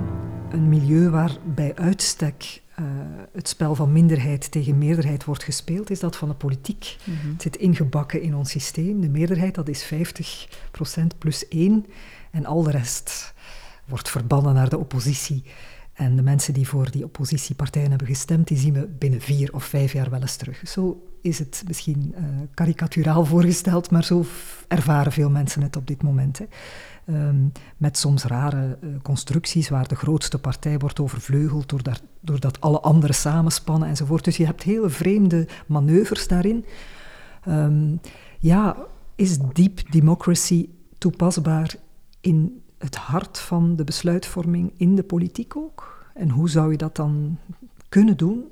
B: een milieu waar bij uitstek uh, het spel van minderheid tegen meerderheid wordt gespeeld, is dat van de politiek. Mhm. Het zit ingebakken in ons systeem. De meerderheid, dat is 50% plus 1. En al de rest wordt verbannen naar de oppositie. En de mensen die voor die oppositiepartijen hebben gestemd, die zien we binnen vier of vijf jaar wel eens terug. Zo is het misschien uh, karikaturaal voorgesteld, maar zo ervaren veel mensen het op dit moment. Hè. Ehm, met soms rare uh, constructies waar de grootste partij wordt overvleugeld doordat, doordat alle anderen samenspannen enzovoort. Dus je hebt hele vreemde manoeuvres daarin. Um, ja, is deep democracy toepasbaar in het hart van de besluitvorming in de politiek ook? En hoe zou je dat dan kunnen doen?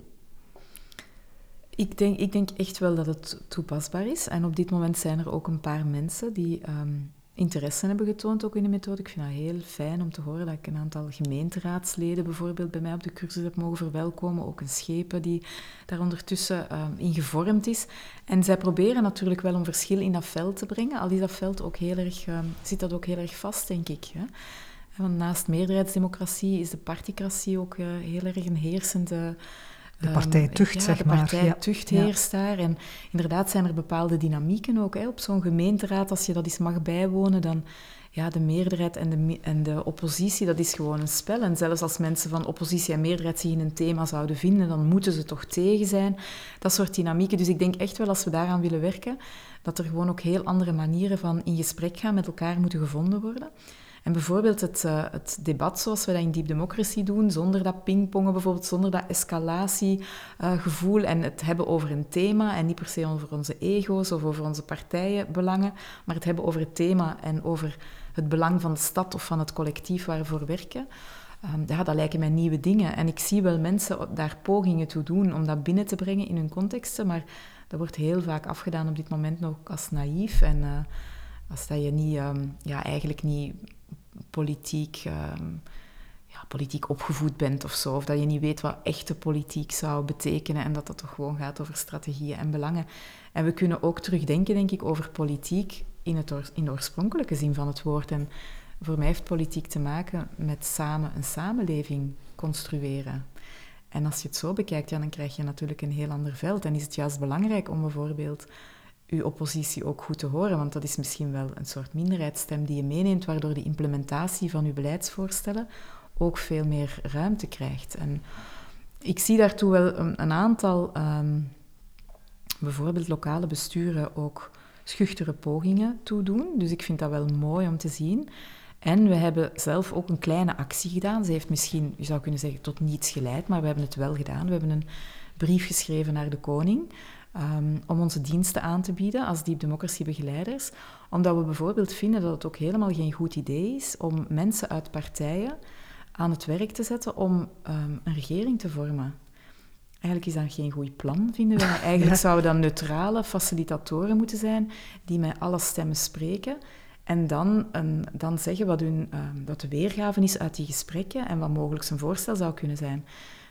C: Ik denk, ik denk echt wel dat het toepasbaar is. En op dit moment zijn er ook een paar mensen die ehm, interesse hebben getoond ook in de methode. Ik vind dat heel fijn om te horen dat ik een aantal gemeenteraadsleden bijvoorbeeld bij mij op de cursus heb mogen verwelkomen. Ook een schepen die daar ondertussen um, in gevormd is. En zij proberen natuurlijk wel een verschil in dat veld te brengen. Al is dat veld ook heel erg, um, zit dat ook heel erg vast, denk ik. Hè? Want naast meerderheidsdemocratie is de particratie ook uh, heel erg een heersende
B: de partijtucht, um, ja, zeg
C: maar. De partijtucht ja. heerst daar. En inderdaad zijn er bepaalde dynamieken ook. Hè. Op zo'n gemeenteraad, als je dat eens mag bijwonen, dan... Ja, de meerderheid en de, en de oppositie, dat is gewoon een spel. En zelfs als mensen van oppositie en meerderheid zich in een thema zouden vinden, dan moeten ze toch tegen zijn. Dat soort dynamieken. Dus ik denk echt wel, als we daaraan willen werken, dat er gewoon ook heel andere manieren van in gesprek gaan met elkaar moeten gevonden worden. Bijvoorbeeld het, uh, het, debat zoals we dat in Deep Democracy doen, zonder dat pingpongen bijvoorbeeld, zonder dat escalatiegevoel uh, en het hebben over een thema en niet per se over onze ego's of over onze partijenbelangen, maar het hebben over het thema en over het belang van de stad of van het collectief waar we werken. Um, ja, dat lijken mij nieuwe dingen. En ik zie wel mensen daar pogingen toe doen om dat binnen te brengen in hun contexten, maar dat wordt heel vaak afgedaan op dit moment nog als naïef en uh, als dat je niet, um, ja, eigenlijk niet politiek, ehm, ja, politiek opgevoed bent of zo. Of dat je niet weet wat echte politiek zou betekenen en dat dat toch gewoon gaat over strategieën en belangen. En we kunnen ook terugdenken, denk ik, over politiek in, het in de oorspronkelijke zin van het woord. En voor mij heeft politiek te maken met samen een samenleving construeren. En als je het zo bekijkt, ja, dan krijg je natuurlijk een heel ander veld. En is het juist belangrijk om bijvoorbeeld uw oppositie ook goed te horen, want dat is misschien wel een soort minderheidsstem die je meeneemt, waardoor de implementatie van uw beleidsvoorstellen ook veel meer ruimte krijgt. En ik zie daartoe wel een, een aantal, um, bijvoorbeeld lokale besturen, ook schuchtere pogingen toedoen. Dus ik vind dat wel mooi om te zien. En we hebben zelf ook een kleine actie gedaan. Ze heeft misschien, je zou kunnen zeggen, tot niets geleid, maar we hebben het wel gedaan. We hebben een brief geschreven naar de koning um, om onze diensten aan te bieden als Deep Democracy begeleiders. Omdat we bijvoorbeeld vinden dat het ook helemaal geen goed idee is om mensen uit partijen aan het werk te zetten om um, een regering te vormen. Eigenlijk is dat geen goed plan, vinden we. [laughs] Eigenlijk zouden dat neutrale facilitatoren moeten zijn die met alle stemmen spreken. En dan, een, dan zeggen wat, hun, uh, wat de weergave is uit die gesprekken en wat mogelijk zijn voorstel zou kunnen zijn.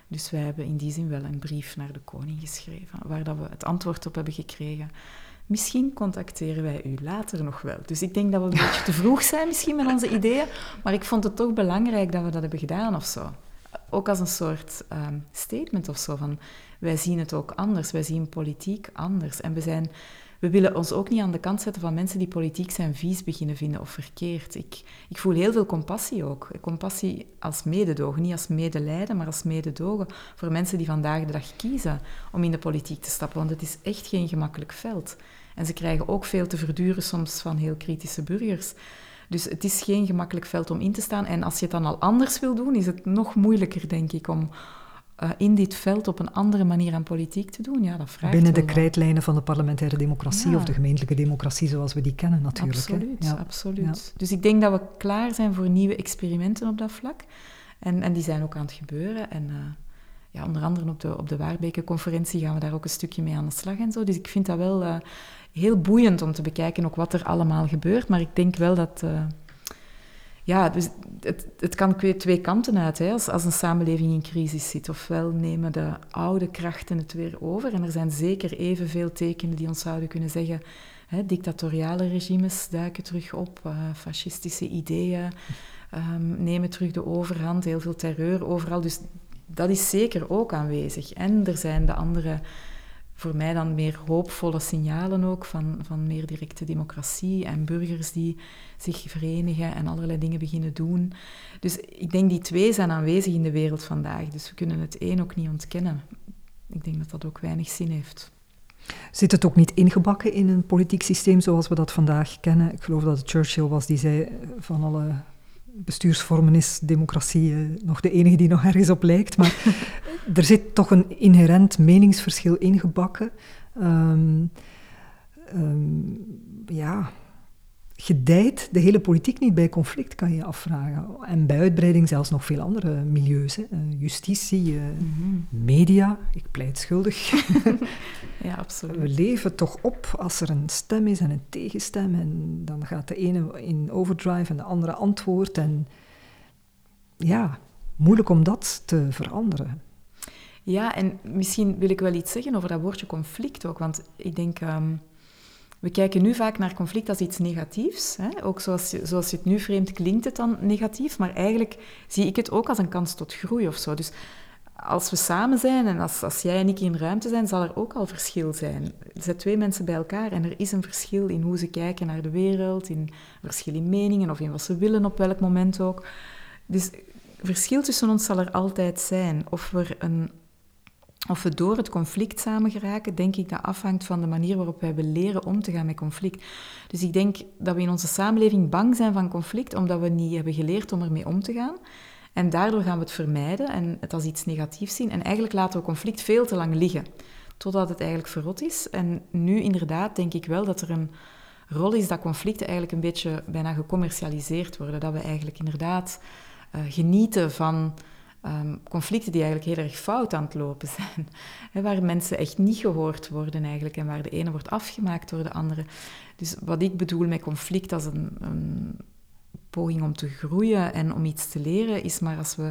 C: Dus wij hebben in die zin wel een brief naar de koning geschreven, waar dat we het antwoord op hebben gekregen. Misschien contacteren wij u later nog wel. Dus ik denk dat we een [laughs] beetje te vroeg zijn misschien met onze ideeën, maar ik vond het toch belangrijk dat we dat hebben gedaan of zo. Ook als een soort um, statement of zo van wij zien het ook anders, wij zien politiek anders. En we zijn we willen ons ook niet aan de kant zetten van mensen die politiek zijn vies beginnen vinden of verkeerd. Ik, ik voel heel veel compassie ook. Compassie als mededogen, niet als medelijden, maar als mededogen voor mensen die vandaag de dag kiezen om in de politiek te stappen. Want het is echt geen gemakkelijk veld. En ze krijgen ook veel te verduren soms van heel kritische burgers. Dus het is geen gemakkelijk veld om in te staan. En als je het dan al anders wil doen, is het nog moeilijker, denk ik, om, uh, in dit veld op een andere manier aan politiek te doen. Ja, dat vraagt
B: Binnen de krijtlijnen van de parlementaire democratie of de gemeentelijke democratie zoals we die kennen natuurlijk.
C: Absoluut, ja. absoluut. Dus ik denk dat we klaar zijn voor nieuwe experimenten op dat vlak. En, en die zijn ook aan het gebeuren. En uh, ja, onder andere op de, op de Waarbeke-conferentie gaan we daar ook een stukje mee aan de slag en zo. Dus ik vind dat wel uh, heel boeiend om te bekijken ook wat er allemaal gebeurt. Maar ik denk wel dat ja, dus het, het kan twee kanten uit hè, als, als een samenleving in crisis zit. Ofwel nemen de oude krachten het weer over. En er zijn zeker evenveel tekenen die ons zouden kunnen zeggen... Hè, dictatoriale regimes duiken terug op, uh, fascistische ideeën, um, nemen terug de overhand, heel veel terreur overal. Dus dat is zeker ook aanwezig. En er zijn de andere, voor mij dan meer hoopvolle signalen ook van, van meer directe democratie en burgers die zich verenigen en allerlei dingen beginnen doen. Dus ik denk die twee zijn aanwezig in de wereld vandaag. Dus we kunnen het één ook niet ontkennen. Ik denk dat dat ook weinig zin heeft.
B: Zit het ook niet ingebakken in een politiek systeem zoals we dat vandaag kennen? Ik geloof dat het Churchill was die zei van alle bestuursvormen is democratie eh, nog de enige die nog ergens op lijkt. Maar [laughs] er zit toch een inherent meningsverschil ingebakken. Um, ja, gedijt de hele politiek niet bij conflict, kan je afvragen. En bij uitbreiding zelfs nog veel andere milieus. Hè. Eh, justitie, uh, media, ik pleit schuldig. [laughs]
C: ja, absoluut.
B: We leven toch op als er een stem is en een tegenstem. En dan gaat de ene in overdrive en de andere antwoord. En ja, moeilijk om dat te veranderen.
C: Ja, en misschien wil ik wel iets zeggen over dat woordje conflict ook. Want ik denk... Ehm, we kijken nu vaak naar conflict als iets negatiefs. Hè? Ook zoals, zoals je het nu vreemd klinkt het dan negatief, maar eigenlijk zie ik het ook als een kans tot groei of zo. Dus als we samen zijn en als, als jij en ik in ruimte zijn, zal er ook al verschil zijn. Er zijn twee mensen bij elkaar en er is een verschil in hoe ze kijken naar de wereld, in verschil in meningen of in wat ze willen op welk moment ook. Dus verschil tussen ons zal er altijd zijn. Of we een of we door het conflict samen geraken, denk ik dat afhangt van de manier waarop wij leren om te gaan met conflict. Dus ik denk dat we in onze samenleving bang zijn van conflict, omdat we niet hebben geleerd om ermee om te gaan. En daardoor gaan we het vermijden en het als iets negatiefs zien. En eigenlijk laten we conflict veel te lang liggen, totdat het eigenlijk verrot is. En nu inderdaad denk ik wel dat er een rol is dat conflicten eigenlijk een beetje bijna gecommercialiseerd worden. Dat we eigenlijk inderdaad uh, genieten van Ehm, conflicten die eigenlijk heel erg fout aan het lopen zijn. [laughs] waar mensen echt niet gehoord worden eigenlijk en waar de ene wordt afgemaakt door de andere. Dus wat ik bedoel met conflict als een, poging om te groeien en om iets te leren, is maar als we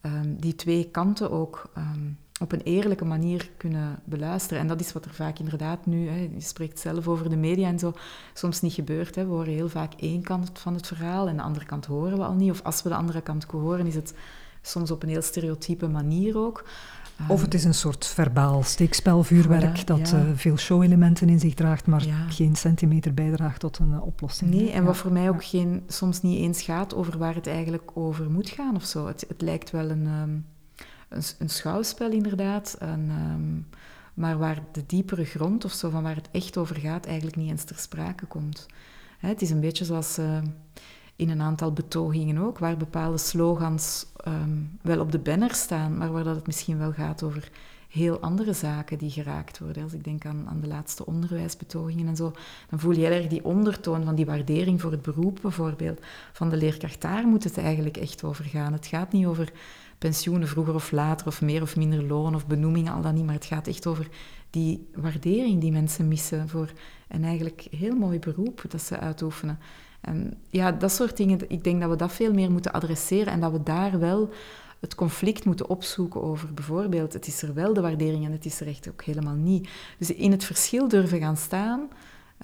C: ehm, die twee kanten ook ehm, op een eerlijke manier kunnen beluisteren. En dat is wat er vaak inderdaad nu, je spreekt zelf over de media en zo, soms niet gebeurt. We horen heel vaak één kant van het verhaal en de andere kant horen we al niet. Of als we de andere kant horen, is het soms op een heel stereotype manier ook.
B: Of het is een soort verbaal steekspelvuurwerk dat uh, veel show-elementen in zich draagt, maar geen centimeter bijdraagt tot een oplossing.
C: Nee, en wat voor mij ook geen, soms niet eens gaat over waar het eigenlijk over moet gaan of zo. Het, het lijkt wel een, um, een, een, schouwspel inderdaad, een, um, maar waar de diepere grond of zo, van waar het echt over gaat, eigenlijk niet eens ter sprake komt. Hè, het is een beetje zoals... Uh, in een aantal betogingen ook, waar bepaalde slogans ehm, wel op de banner staan, maar waar dat het misschien wel gaat over heel andere zaken die geraakt worden. Als ik denk aan, aan de laatste onderwijsbetogingen en zo, dan voel je heel erg die ondertoon van die waardering voor het beroep bijvoorbeeld. Van de leerkracht, daar moet het eigenlijk echt over gaan. Het gaat niet over pensioenen vroeger of later, of meer of minder loon of benoemingen, al dan niet, maar het gaat echt over die waardering die mensen missen voor een eigenlijk heel mooi beroep dat ze uitoefenen. En ja, dat soort dingen, ik denk dat we dat veel meer moeten adresseren en dat we daar wel het conflict moeten opzoeken over bijvoorbeeld, het is er wel de waardering en het is er echt ook helemaal niet. Dus in het verschil durven gaan staan,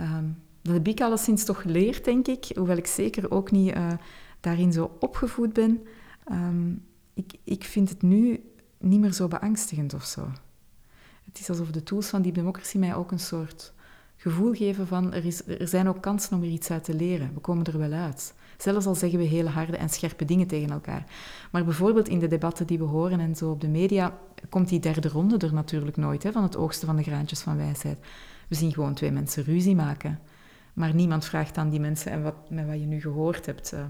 C: um, dat heb ik alleszins toch geleerd, denk ik, hoewel ik zeker ook niet uh, daarin zo opgevoed ben. Um, ik, ik vind het nu niet meer zo beangstigend of zo. Het is alsof de tools van die democratie mij ook een soort gevoel geven van er, is, er zijn ook kansen om er iets uit te leren. We komen er wel uit. Zelfs al zeggen we hele harde en scherpe dingen tegen elkaar. Maar bijvoorbeeld in de debatten die we horen en zo op de media, komt die derde ronde er natuurlijk nooit, hè, van het oogsten van de graantjes van wijsheid. We zien gewoon twee mensen ruzie maken. Maar niemand vraagt aan die mensen, en wat, met wat je nu gehoord hebt, uh,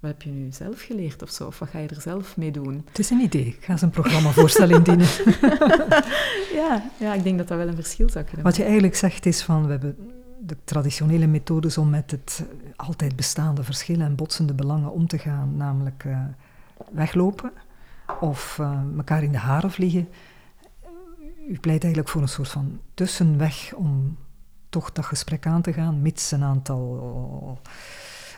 C: wat heb je nu zelf geleerd of zo? Of wat ga je er zelf mee doen?
B: Het is een idee. Ik ga eens een programmavoorstel indienen. [laughs]
C: ja, ja, ik denk dat dat wel een verschil zou kunnen
B: Wat je eigenlijk zegt is van, we hebben de traditionele methodes om met het altijd bestaande verschillen en botsende belangen om te gaan, namelijk uh, weglopen of uh, elkaar in de haren vliegen. U pleit eigenlijk voor een soort van tussenweg om toch dat gesprek aan te gaan, mits een aantal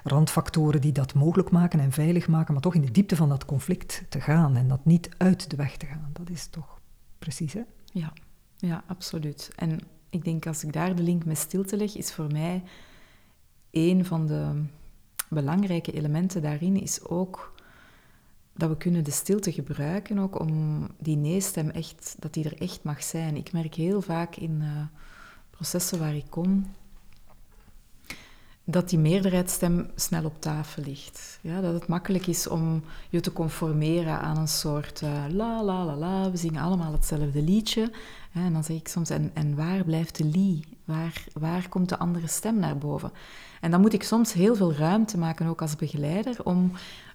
B: randfactoren die dat mogelijk maken en veilig maken, maar toch in de diepte van dat conflict te gaan en dat niet uit de weg te gaan. Dat is toch precies, hè?
C: Ja, ja absoluut. En ik denk als ik daar de link met stilte leg, is voor mij een van de belangrijke elementen daarin is ook dat we kunnen de stilte gebruiken ook om die nee-stem echt, dat die er echt mag zijn. Ik merk heel vaak in uh, processen waar ik kom, dat die meerderheidsstem snel op tafel ligt. Ja, dat het makkelijk is om je te conformeren aan een soort uh, la la la la, we zingen allemaal hetzelfde liedje. En dan zeg ik soms, en, en waar blijft de lie? Waar, waar komt de andere stem naar boven? En dan moet ik soms heel veel ruimte maken, ook als begeleider, om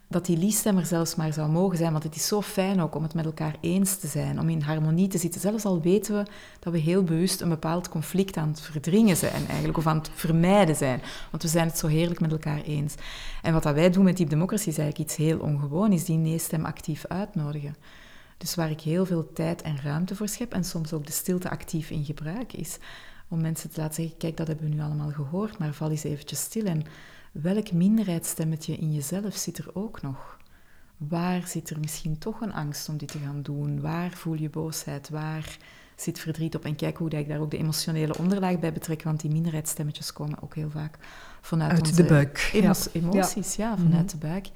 C: dat die liefstem er zelfs maar zou mogen zijn. Want het is zo fijn ook om het met elkaar eens te zijn, om in harmonie te zitten. Zelfs al weten we dat we heel bewust een bepaald conflict aan het verdringen zijn eigenlijk, of aan het vermijden zijn. Want we zijn het zo heerlijk met elkaar eens. En wat dat wij doen met Deep Democracy is eigenlijk iets heel ongewoon, is die nee-stem actief uitnodigen. Dus waar ik heel veel tijd en ruimte voor schep en soms ook de stilte actief in gebruik is om mensen te laten zeggen, kijk, dat hebben we nu allemaal gehoord, maar val eens eventjes stil en welk minderheidsstemmetje in jezelf zit er ook nog? Waar zit er misschien toch een angst om dit te gaan doen? Waar voel je boosheid? Waar zit verdriet op? En kijk hoe ik daar ook de emotionele onderlaag bij betrek, want die minderheidsstemmetjes komen ook heel vaak vanuit
B: Uit
C: onze
B: de buik.
C: emoties, ja, vanuit mhm. de buik.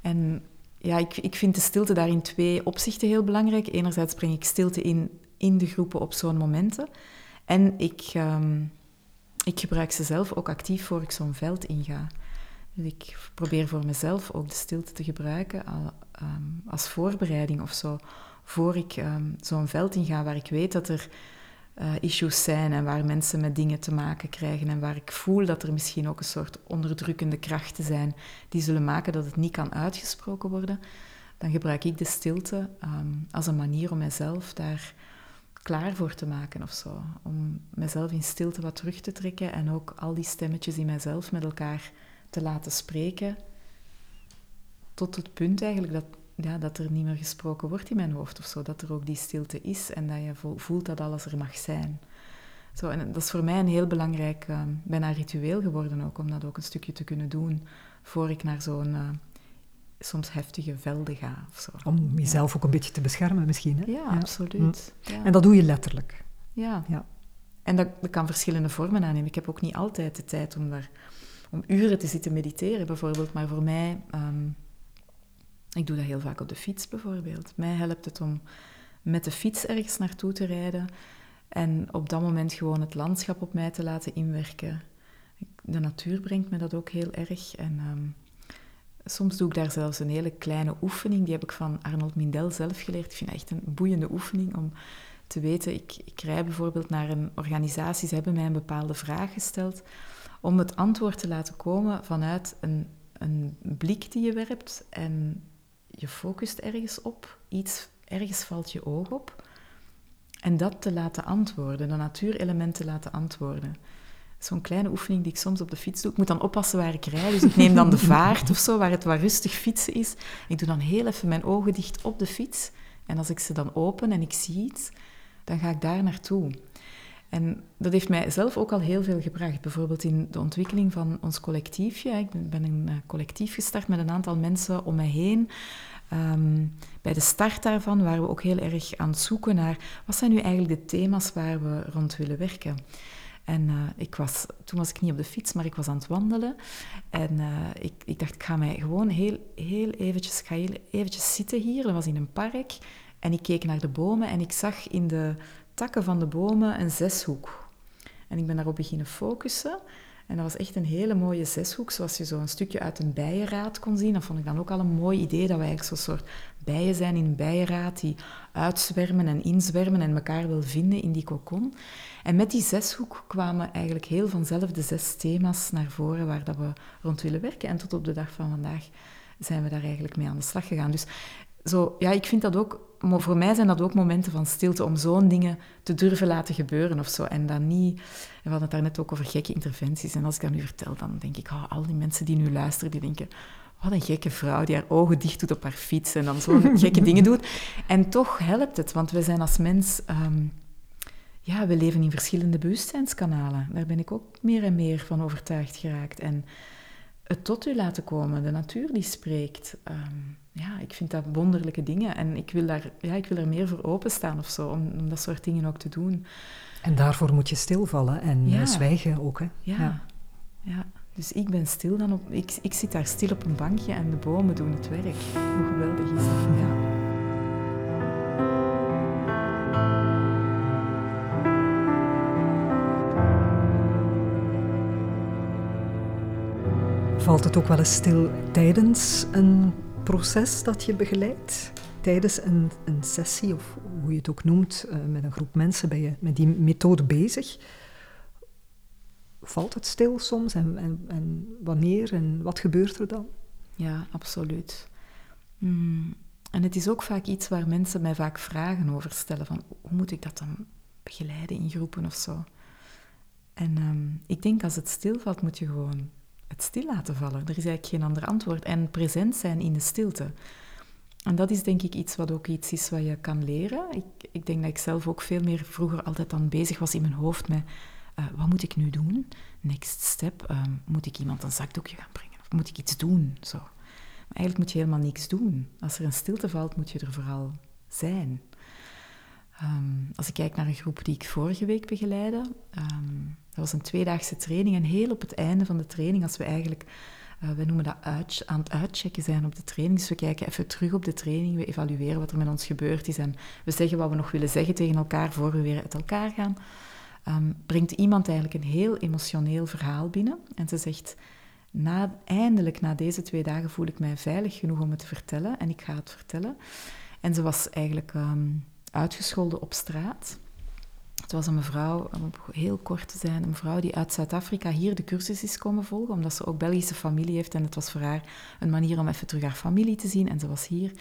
C: En ja, ik, ik vind de stilte daar in twee opzichten heel belangrijk. Enerzijds breng ik stilte in in de groepen op zo'n momenten. En ik, ehm, ik gebruik ze zelf ook actief voor ik zo'n veld inga. Dus ik probeer voor mezelf ook de stilte te gebruiken ehm, als voorbereiding of zo. Voor ik um, zo'n veld inga waar ik weet dat er uh, issues zijn en waar mensen met dingen te maken krijgen en waar ik voel dat er misschien ook een soort onderdrukkende krachten zijn die zullen maken dat het niet kan uitgesproken worden, dan gebruik ik de stilte ehm, als een manier om mijzelf daar klaar voor te maken of zo. Om mezelf in stilte wat terug te trekken en ook al die stemmetjes in mijzelf met elkaar te laten spreken. Tot het punt eigenlijk dat, ja, dat er niet meer gesproken wordt in mijn hoofd of zo. Dat er ook die stilte is en dat je voelt dat alles er mag zijn. Zo, en dat is voor mij een heel belangrijk, uh, bijna ritueel geworden ook, om dat ook een stukje te kunnen doen voor ik naar zo'n uh, soms heftige velden ga. Of zo.
B: Om jezelf ook een beetje te beschermen misschien. Hè?
C: Ja, absoluut.
B: Hm. Ja. En dat doe je letterlijk.
C: Ja. ja. En dat, dat, kan verschillende vormen aannemen. Ik heb ook niet altijd de tijd om daar om uren te zitten mediteren bijvoorbeeld. Maar voor mij, um, ik doe dat heel vaak op de fiets bijvoorbeeld. Mij helpt het om met de fiets ergens naartoe te rijden en op dat moment gewoon het landschap op mij te laten inwerken. De natuur brengt me dat ook heel erg. En um, Soms doe ik daar zelfs een hele kleine oefening. Die heb ik van Arnold Mindel zelf geleerd. Ik vind het echt een boeiende oefening om te weten. Ik, ik rij bijvoorbeeld naar een organisatie. Ze hebben mij een bepaalde vraag gesteld. Om het antwoord te laten komen vanuit een, een blik die je werpt. En je focust ergens op. Iets, ergens valt je oog op. En dat te laten antwoorden. De natuurelementen laten antwoorden zo'n kleine oefening die ik soms op de fiets doe. Ik moet dan oppassen waar ik rijd, dus ik neem dan de [laughs] vaart of zo, waar het wat rustig fietsen is. Ik doe dan heel even mijn ogen dicht op de fiets. En als ik ze dan open en ik zie iets, dan ga ik daar naartoe. En dat heeft mij zelf ook al heel veel gebracht. Bijvoorbeeld in de ontwikkeling van ons collectiefje. Ik ben een eh, collectief gestart met een aantal mensen om mij heen. Ehm, bij de start daarvan waren we ook heel erg aan het zoeken naar wat zijn nu eigenlijk de thema's waar we rond willen werken. En uh, ik was, toen was ik niet op de fiets, maar ik was aan het wandelen. En uh, ik, ik, dacht, ik ga mij gewoon heel, heel eventjes, ga eventjes zitten hier. Dat was in een park. En ik keek naar de bomen en ik zag in de takken van de bomen een zeshoek. En ik ben daarop beginnen focussen. En dat was echt een hele mooie zeshoek, zoals je zo een stukje uit een bijenraad kon zien. Dat vond ik dan ook al een mooi idee, dat wij eigenlijk zo'n soort bijen zijn in een bijenraad die uitzwermen en inzwermen en elkaar wil vinden in die kokon. En met die zeshoek kwamen eigenlijk heel vanzelf de zes thema's naar voren waar dat we rond willen werken. En tot op de dag van vandaag zijn we daar eigenlijk mee aan de slag gegaan. Dus zo, ja, ik vind dat ook, voor mij zijn dat ook momenten van stilte om zo'n dingen te durven laten gebeuren of zo. En dan niet, we hadden het daar net ook over gekke interventies. En als ik dat nu vertel, dan denk ik, oh, al die mensen die nu luisteren, die denken, wat een gekke vrouw die haar ogen dicht doet op haar fiets en dan zo'n [laughs] gekke dingen doet. En toch helpt het, want we zijn als mens... Ehm, ja, we leven in verschillende bewustzijnskanalen. Daar ben ik ook meer en meer van overtuigd geraakt. En het tot u laten komen, de natuur die spreekt. Ehm, ja, ik vind dat wonderlijke dingen. En ik wil daar, ja, ik wil er meer voor openstaan of zo, om, om dat soort dingen ook te doen.
B: En daarvoor moet je stilvallen en eh, zwijgen ook, hè?
C: Ja. ja. Dus ik ben stil dan op... Ik, ik zit daar stil op een bankje en de bomen doen het werk. Hoe geweldig is dat? Ja.
B: Valt het ook wel eens stil tijdens een proces dat je begeleidt? Tijdens een, een sessie, of hoe je het ook noemt, uh, met een groep mensen ben je met die methode bezig. Valt het stil soms en, en, en wanneer en wat gebeurt er dan?
C: Ja, absoluut. Mm. En het is ook vaak iets waar mensen mij vaak vragen over stellen: van hoe moet ik dat dan begeleiden in groepen of zo? En um, ik denk als het stilvalt, moet je gewoon het stil laten vallen. Er is eigenlijk geen ander antwoord. En present zijn in de stilte. En dat is denk ik iets wat ook iets is wat je kan leren. Ik, ik denk dat ik zelf ook veel meer vroeger altijd dan bezig was in mijn hoofd met uh, wat moet ik nu doen? Next step, um, moet ik iemand een zakdoekje gaan brengen? Of moet ik iets doen? Zo. Maar eigenlijk moet je helemaal niks doen. Als er een stilte valt, moet je er vooral zijn. Um, als ik kijk naar een groep die ik vorige week begeleidde, um, dat was een tweedaagse training. En heel op het einde van de training, als we eigenlijk, uh, we noemen dat aan het uitchecken zijn op de training. Dus we kijken even terug op de training, we evalueren wat er met ons gebeurd is en we zeggen wat we nog willen zeggen tegen elkaar voor we weer uit elkaar gaan. Um, brengt iemand eigenlijk een heel emotioneel verhaal binnen. En ze zegt, na, eindelijk na deze twee dagen voel ik mij veilig genoeg om het te vertellen en ik ga het vertellen. En ze was eigenlijk uitgescholden op straat. Het was een mevrouw, om heel kort te zijn, een mevrouw die uit Zuid-Afrika hier de cursus is komen volgen, omdat ze ook Belgische familie heeft. En het was voor haar een manier om even terug haar familie te zien. En ze was hier.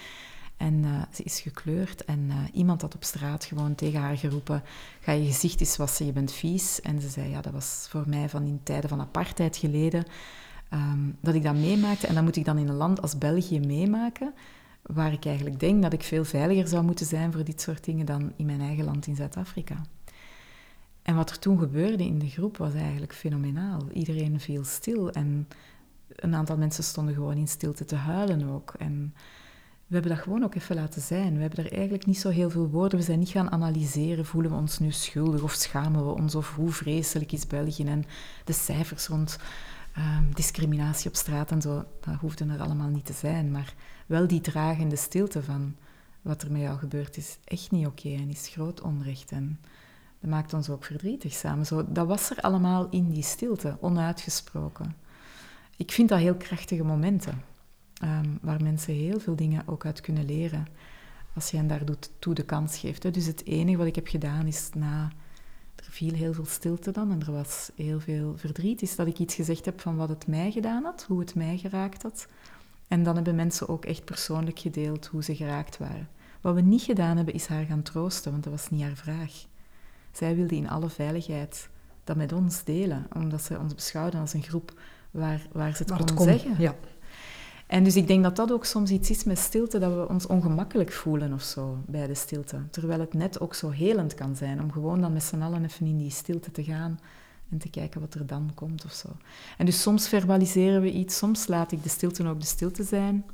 C: En uh, ze is gekleurd en uh, iemand had op straat gewoon tegen haar geroepen: Ga je gezicht eens wassen, je bent vies. En ze zei: Ja, dat was voor mij van in tijden van apartheid geleden um, dat ik dat meemaakte. En dat moet ik dan in een land als België meemaken, waar ik eigenlijk denk dat ik veel veiliger zou moeten zijn voor dit soort dingen dan in mijn eigen land in Zuid-Afrika. En wat er toen gebeurde in de groep was eigenlijk fenomenaal. Iedereen viel stil en een aantal mensen stonden gewoon in stilte te huilen ook. En we hebben dat gewoon ook even laten zijn. We hebben er eigenlijk niet zo heel veel woorden. We zijn niet gaan analyseren. Voelen we ons nu schuldig of schamen we ons? Of hoe vreselijk is België? En de cijfers rond um, discriminatie op straat en zo, dat hoefde er allemaal niet te zijn. Maar wel die dragende stilte van wat er met jou gebeurt is echt niet oké en is groot onrecht. En dat maakt ons ook verdrietig samen. Zo, dat was er allemaal in die stilte, onuitgesproken. Ik vind dat heel krachtige momenten, um, waar mensen heel veel dingen ook uit kunnen leren, als je hen daar toe de kans geeft. Hè. Dus het enige wat ik heb gedaan is na... Er viel heel veel stilte dan en er was heel veel verdriet, is dat ik iets gezegd heb van wat het mij gedaan had, hoe het mij geraakt had. En dan hebben mensen ook echt persoonlijk gedeeld hoe ze geraakt waren. Wat we niet gedaan hebben, is haar gaan troosten, want dat was niet haar vraag. Zij wilde in alle veiligheid dat met ons delen, omdat ze ons beschouwden als een groep waar, waar ze het waar kon zeggen. Ja. En dus ik denk dat dat ook soms iets is met stilte, dat we ons ongemakkelijk voelen of zo bij de stilte. Terwijl het net ook zo helend kan zijn om gewoon dan met z'n allen even in die stilte te gaan en te kijken wat er dan komt of zo. En dus soms verbaliseren we iets, soms laat ik de stilte ook de stilte zijn.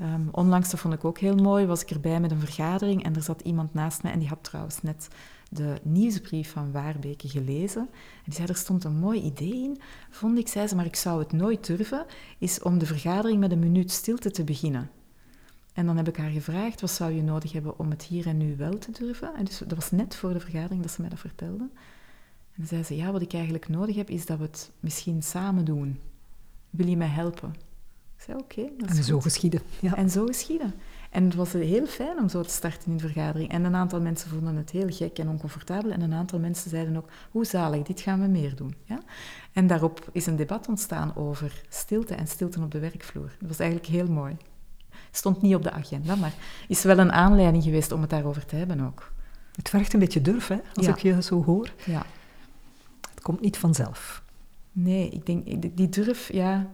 C: Um, onlangs, dat vond ik ook heel mooi, was ik erbij met een vergadering en er zat iemand naast mij en die had trouwens net de nieuwsbrief van Waarbeke gelezen. En die zei, er stond een mooi idee in, vond ik, zei ze, maar ik zou het nooit durven, is om de vergadering met een minuut stilte te beginnen. En dan heb ik haar gevraagd, wat zou je nodig hebben om het hier en nu wel te durven? En dus dat was net voor de vergadering dat ze mij dat vertelde. En dan zei ze, ja, wat ik eigenlijk nodig heb, is dat we het misschien samen doen. Wil je mij helpen? Ik zei, oké.
B: en zo geschieden.
C: Ja. En zo geschieden. En het was heel fijn om zo te starten in de vergadering. En een aantal mensen vonden het heel gek en oncomfortabel. En een aantal mensen zeiden ook, hoe zalig, dit gaan we meer doen. Ja? En daarop is een debat ontstaan over stilte en stilte op de werkvloer. Dat was eigenlijk heel mooi. Stond niet op de agenda, maar is wel een aanleiding geweest om het daarover te hebben ook.
B: Het vergt een beetje durf, hè, als ik je zo hoor.
C: Ja.
B: Het komt niet vanzelf.
C: Nee, ik denk, die durf, ja...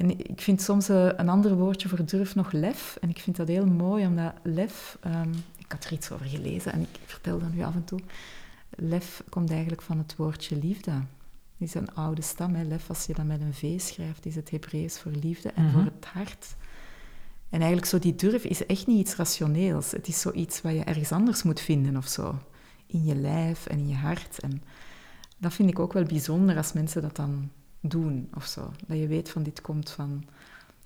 C: En ik vind soms eh, een ander woordje voor durf nog lef. En ik vind dat heel mooi, omdat lef... Um, ik had er iets over gelezen en ik vertel dat nu af en toe. Lef komt eigenlijk van het woordje liefde. Het is een oude stam, hè. lef. Als je dat met een V schrijft, is het Hebreeuws voor liefde en voor mhm. het hart. En eigenlijk zo die durf is echt niet iets rationeels. Het is zoiets wat je ergens anders moet vinden of zo. In je lijf en in je hart. En dat vind ik ook wel bijzonder als mensen dat dan doen of zo. Dat je weet van dit komt van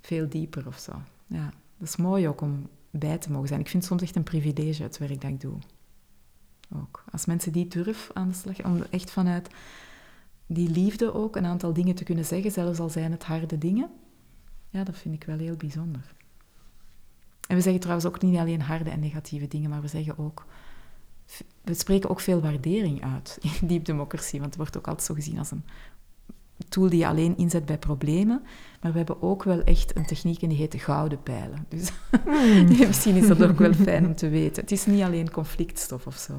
C: veel dieper of zo. Ja, dat is mooi ook om bij te mogen zijn. Ik vind het soms echt een privilege het werk dat ik doe. Ook. Als mensen die durven aan de slag, om echt vanuit die liefde ook een aantal dingen te kunnen zeggen, zelfs al zijn het harde dingen, ja, dat vind ik wel heel bijzonder. En we zeggen trouwens ook niet alleen harde en negatieve dingen, maar we zeggen ook we spreken ook veel waardering uit in [laughs] diepdemocratie, want het wordt ook altijd zo gezien als een tool die je alleen inzet bij problemen. Maar we hebben ook wel echt een techniek en die heet de gouden pijlen. Dus hmm. [laughs] misschien is dat ook wel fijn om te weten. Het is niet alleen conflictstof of zo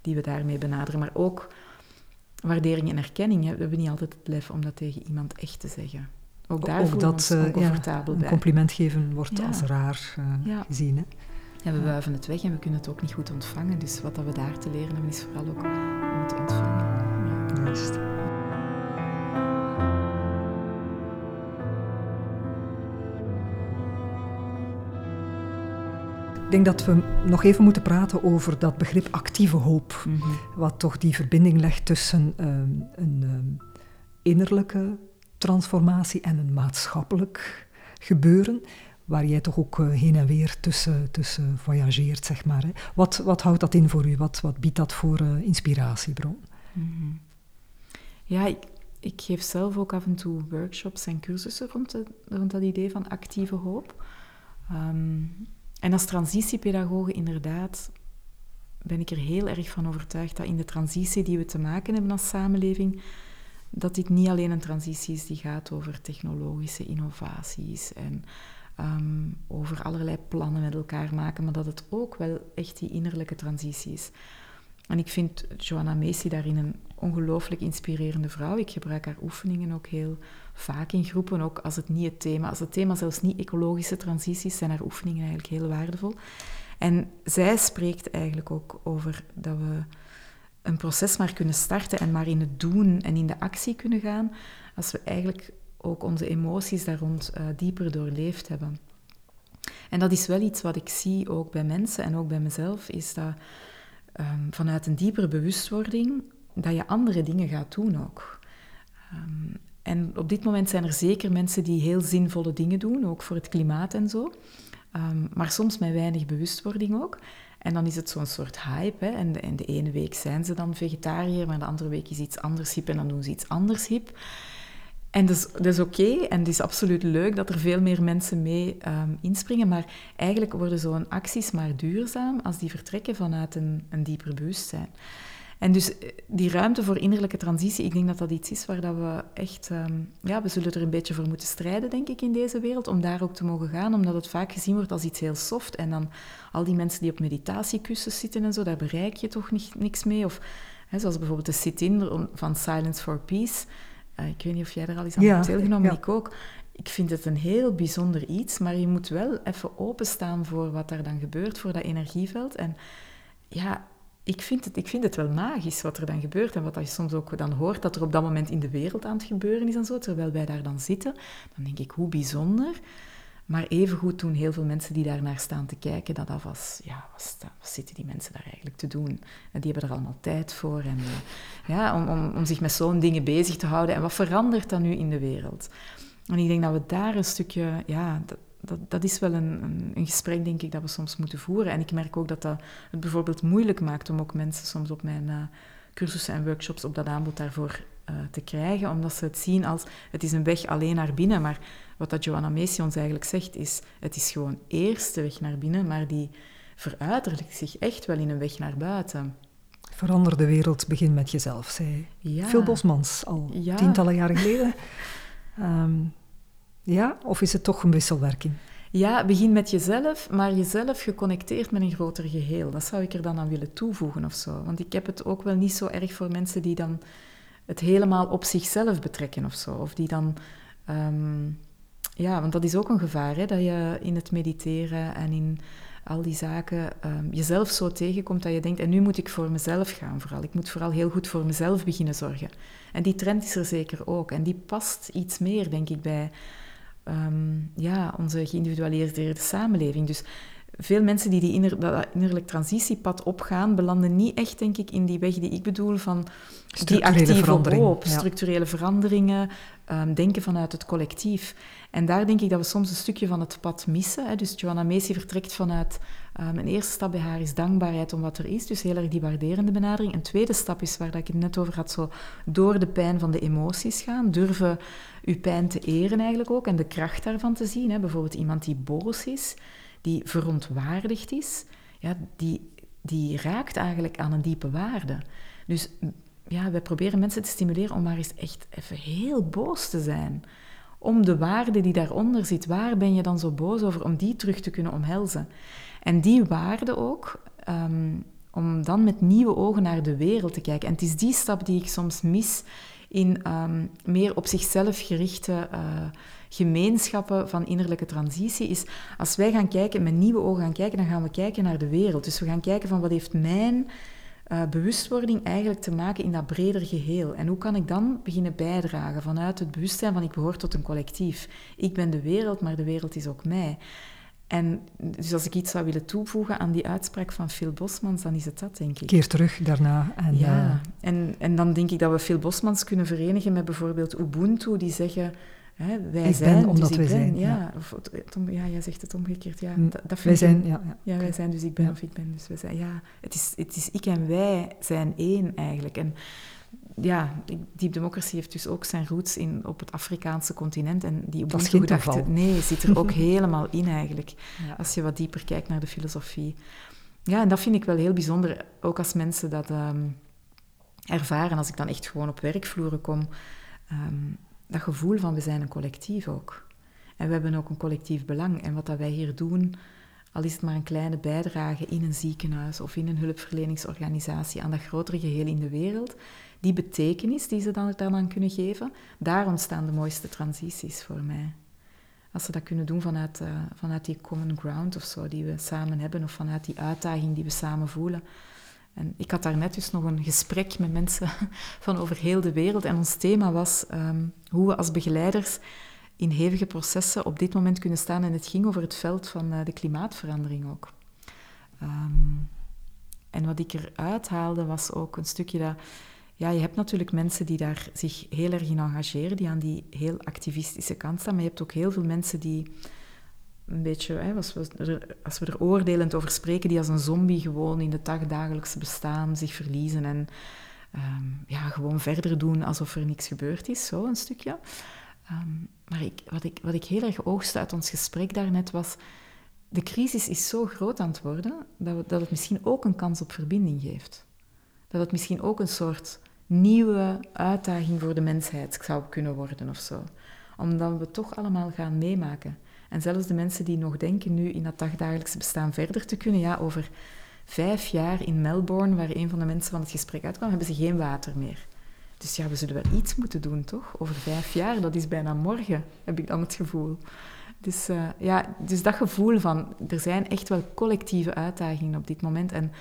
C: die we daarmee benaderen, maar ook waardering en erkenning. We hebben niet altijd het lef om dat tegen iemand echt te zeggen. Ook daar dat, we ons oncomfortabel
B: ja, Een compliment geven wordt als raar uh, gezien. Hè?
C: Ja, we wuiven het weg en we kunnen het ook niet goed ontvangen. Dus wat dat we daar te leren hebben, is vooral ook om het te ontvangen. Ja. Juist.
B: Ik denk dat we nog even moeten praten over dat begrip actieve hoop. Mhm. Wat toch die verbinding legt tussen um, een um, innerlijke transformatie en een maatschappelijk gebeuren waar jij toch ook eh, heen en weer tussen, tussen voyageert, zeg maar. Hè. Wat, wat houdt dat in voor u? Wat, wat biedt dat voor uh, inspiratiebron? Mhm.
C: Ja, ik, ik, geef zelf ook af en toe workshops en cursussen rond, rond dat idee van actieve hoop. Ehm, en als transitiepedagoge inderdaad ben ik er heel erg van overtuigd dat in de transitie die we te maken hebben als samenleving, dat dit niet alleen een transitie is die gaat over technologische innovaties en Ehm, over allerlei plannen met elkaar maken, maar dat het ook wel echt die innerlijke transitie is. En ik vind Joanna Macy daarin een ongelooflijk inspirerende vrouw. Ik gebruik haar oefeningen ook heel vaak in groepen, ook als het niet het thema, als het thema zelfs niet ecologische transities, zijn haar oefeningen eigenlijk heel waardevol. En zij spreekt eigenlijk ook over dat we een proces maar kunnen starten en maar in het doen en in de actie kunnen gaan, als we eigenlijk ook onze emoties daar rond uh, dieper doorleefd hebben. En dat is wel iets wat ik zie ook bij mensen en ook bij mezelf, is dat um, vanuit een diepere bewustwording dat je andere dingen gaat doen ook. Um, en op dit moment zijn er zeker mensen die heel zinvolle dingen doen, ook voor het klimaat en zo. Um, maar soms met weinig bewustwording ook. En dan is het zo'n soort hype. En, de, de ene week zijn ze dan vegetariër, maar de andere week is iets anders hip en dan doen ze iets anders hip. En dat is, dat is oké en het is absoluut leuk dat er veel meer mensen mee um, inspringen, maar eigenlijk worden zo'n acties maar duurzaam als die vertrekken vanuit een, een dieper bewustzijn. En dus eh, die ruimte voor innerlijke transitie, ik denk dat dat iets is waar dat we echt... Um, ja, we zullen er een beetje voor moeten strijden, denk ik, in deze wereld, om daar ook te mogen gaan, omdat het vaak gezien wordt als iets heel soft. En dan al die mensen die op meditatiekussens zitten en zo, daar bereik je toch niet, niks mee. Of hè, zoals bijvoorbeeld de sit-in van Silence for Peace eh, ik weet niet of jij er al eens aan hebt deelgenomen, ik ook. Ik vind het een heel bijzonder iets, maar je moet wel even openstaan voor wat er dan gebeurt, voor dat energieveld. En ja, ik vind, het, ik vind het wel magisch wat er dan gebeurt en wat je soms ook dan hoort dat er op dat moment in de wereld aan het gebeuren is en zo, terwijl wij daar dan zitten. Dan denk ik, hoe bijzonder. Maar evengoed doen heel veel mensen die daarnaar staan te kijken, dat dat was, ja, wat, wat zitten die mensen daar eigenlijk te doen? En die hebben er allemaal tijd voor en, uh, ja, om, om, om zich met zo'n dingen bezig te houden. En wat verandert dan nu in de wereld? En ik denk dat we daar een stukje, ja, dat, dat, dat is wel een, een, een, gesprek, denk ik, dat we soms moeten voeren. En ik merk ook dat dat het bijvoorbeeld moeilijk maakt om ook mensen soms op mijn uh, cursussen en workshops op dat aanbod daarvoor uh, te krijgen, omdat ze het zien als het is een weg alleen naar binnen, maar wat dat Joanna Macy ons eigenlijk zegt, is het is gewoon eerst de weg naar binnen, maar die veruiterlijkt zich echt wel in een weg naar buiten.
B: Verander de wereld, begin met jezelf, zei ja. Phil Bosmans al tientallen jaren geleden. [laughs] Ehm, ja, of is het toch een wisselwerking?
C: Ja, begin met jezelf, maar jezelf geconnecteerd met een groter geheel. Dat zou ik er dan aan willen toevoegen of zo. Want ik heb het ook wel niet zo erg voor mensen die dan het helemaal op zichzelf betrekken of zo. Of die dan ehm, ja, want dat is ook een gevaar, hè, dat je in het mediteren en in al die zaken um, jezelf zo tegenkomt dat je denkt, en nu moet ik voor mezelf gaan vooral. Ik moet vooral heel goed voor mezelf beginnen zorgen. En die trend is er zeker ook. En die past iets meer, denk ik, bij um, ja, onze geïndividualiseerde samenleving. Dus veel mensen die, die inner, dat innerlijk transitiepad opgaan, belanden niet echt, denk ik, in die weg die ik bedoel van die actieve hoop, structurele veranderingen, um, denken vanuit het collectief. En daar denk ik dat we soms een stukje van het pad missen. Hè. Dus Joanna Macy vertrekt vanuit... Um, een eerste stap bij haar is dankbaarheid om wat er is, dus heel erg die waarderende benadering. Een tweede stap is, waar dat ik het net over had, zo door de pijn van de emoties gaan. Durven uw pijn te eren eigenlijk ook en de kracht daarvan te zien. Hè. Bijvoorbeeld iemand die boos is, die verontwaardigd is, ja, die, die raakt eigenlijk aan een diepe waarde. Dus ja, wij proberen mensen te stimuleren om maar eens echt even heel boos te zijn. Om de waarde die daaronder zit, waar ben je dan zo boos over, om die terug te kunnen omhelzen. En die waarde ook, ehm, om dan met nieuwe ogen naar de wereld te kijken. En het is die stap die ik soms mis in ehm, meer op zichzelf gerichte uh, gemeenschappen van innerlijke transitie, is als wij gaan kijken, met nieuwe ogen gaan kijken, dan gaan we kijken naar de wereld. Dus we gaan kijken van wat heeft mijn uh, bewustwording eigenlijk te maken in dat breder geheel. En hoe kan ik dan beginnen bijdragen vanuit het bewustzijn van ik behoor tot een collectief. Ik ben de wereld, maar de wereld is ook mij. En dus als ik iets zou willen toevoegen aan die uitspraak van Phil Bosmans, dan is het dat, denk ik.
B: Keer terug daarna.
C: En, ja, uh... en, en dan denk ik dat we Phil Bosmans kunnen verenigen met bijvoorbeeld Ubuntu, die zeggen Hè, wij
B: ik
C: zijn,
B: ben omdat
C: dus
B: wij zijn.
C: Ja, ja. Of, ja, jij zegt het omgekeerd. Ja,
B: mm, dat, dat wij zijn, ja, ja.
C: ja, wij zijn, dus ik ben of ik ben. Dus wij zijn. Ja, het is, het is ik en wij zijn één eigenlijk. En ja, Deep Democracy heeft dus ook zijn roots in, op het Afrikaanse continent. En die
B: dat is geen
C: gedachte, Nee, zit er ook [laughs] helemaal in eigenlijk. Als je wat dieper kijkt naar de filosofie. Ja, en dat vind ik wel heel bijzonder. Ook als mensen dat um, ervaren. Als ik dan echt gewoon op werkvloeren kom... Um, dat gevoel van we zijn een collectief ook. En we hebben ook een collectief belang. En wat dat wij hier doen, al is het maar een kleine bijdrage in een ziekenhuis of in een hulpverleningsorganisatie aan dat grotere geheel in de wereld, die betekenis die ze dan daaraan kunnen geven, daar ontstaan de mooiste transities voor mij. Als ze dat kunnen doen vanuit, uh, vanuit die common ground of zo die we samen hebben, of vanuit die uitdaging die we samen voelen. En ik had daarnet dus nog een gesprek met mensen [laughs] van over heel de wereld. En ons thema was um, hoe we als begeleiders in hevige processen op dit moment kunnen staan. En het ging over het veld van uh, de klimaatverandering ook. Um, en wat ik eruit haalde was ook een stukje dat... Ja, je hebt natuurlijk mensen die daar zich heel erg in engageren, die aan die heel activistische kant staan. Maar je hebt ook heel veel mensen die een beetje, hè, als, we er, als we er oordelend over spreken, die als een zombie gewoon in het dagdagelijkse bestaan zich verliezen en um, ja, gewoon verder doen alsof er niks gebeurd is, zo een stukje. Um, maar ik, wat, ik, wat ik heel erg oogste uit ons gesprek daarnet was, de crisis is zo groot aan het worden dat, we, dat het misschien ook een kans op verbinding geeft. Dat het misschien ook een soort nieuwe uitdaging voor de mensheid zou kunnen worden of zo. Omdat we toch allemaal gaan meemaken. En zelfs de mensen die nog denken nu in dat dagdagelijkse bestaan verder te kunnen, ja, over vijf jaar in Melbourne, waar een van de mensen van het gesprek uitkwam, hebben ze geen water meer. Dus ja, we zullen wel iets moeten doen, toch? Over vijf jaar, dat is bijna morgen, heb ik dan het gevoel. Dus, uh, ja, dus dat gevoel van, er zijn echt wel collectieve uitdagingen op dit moment. En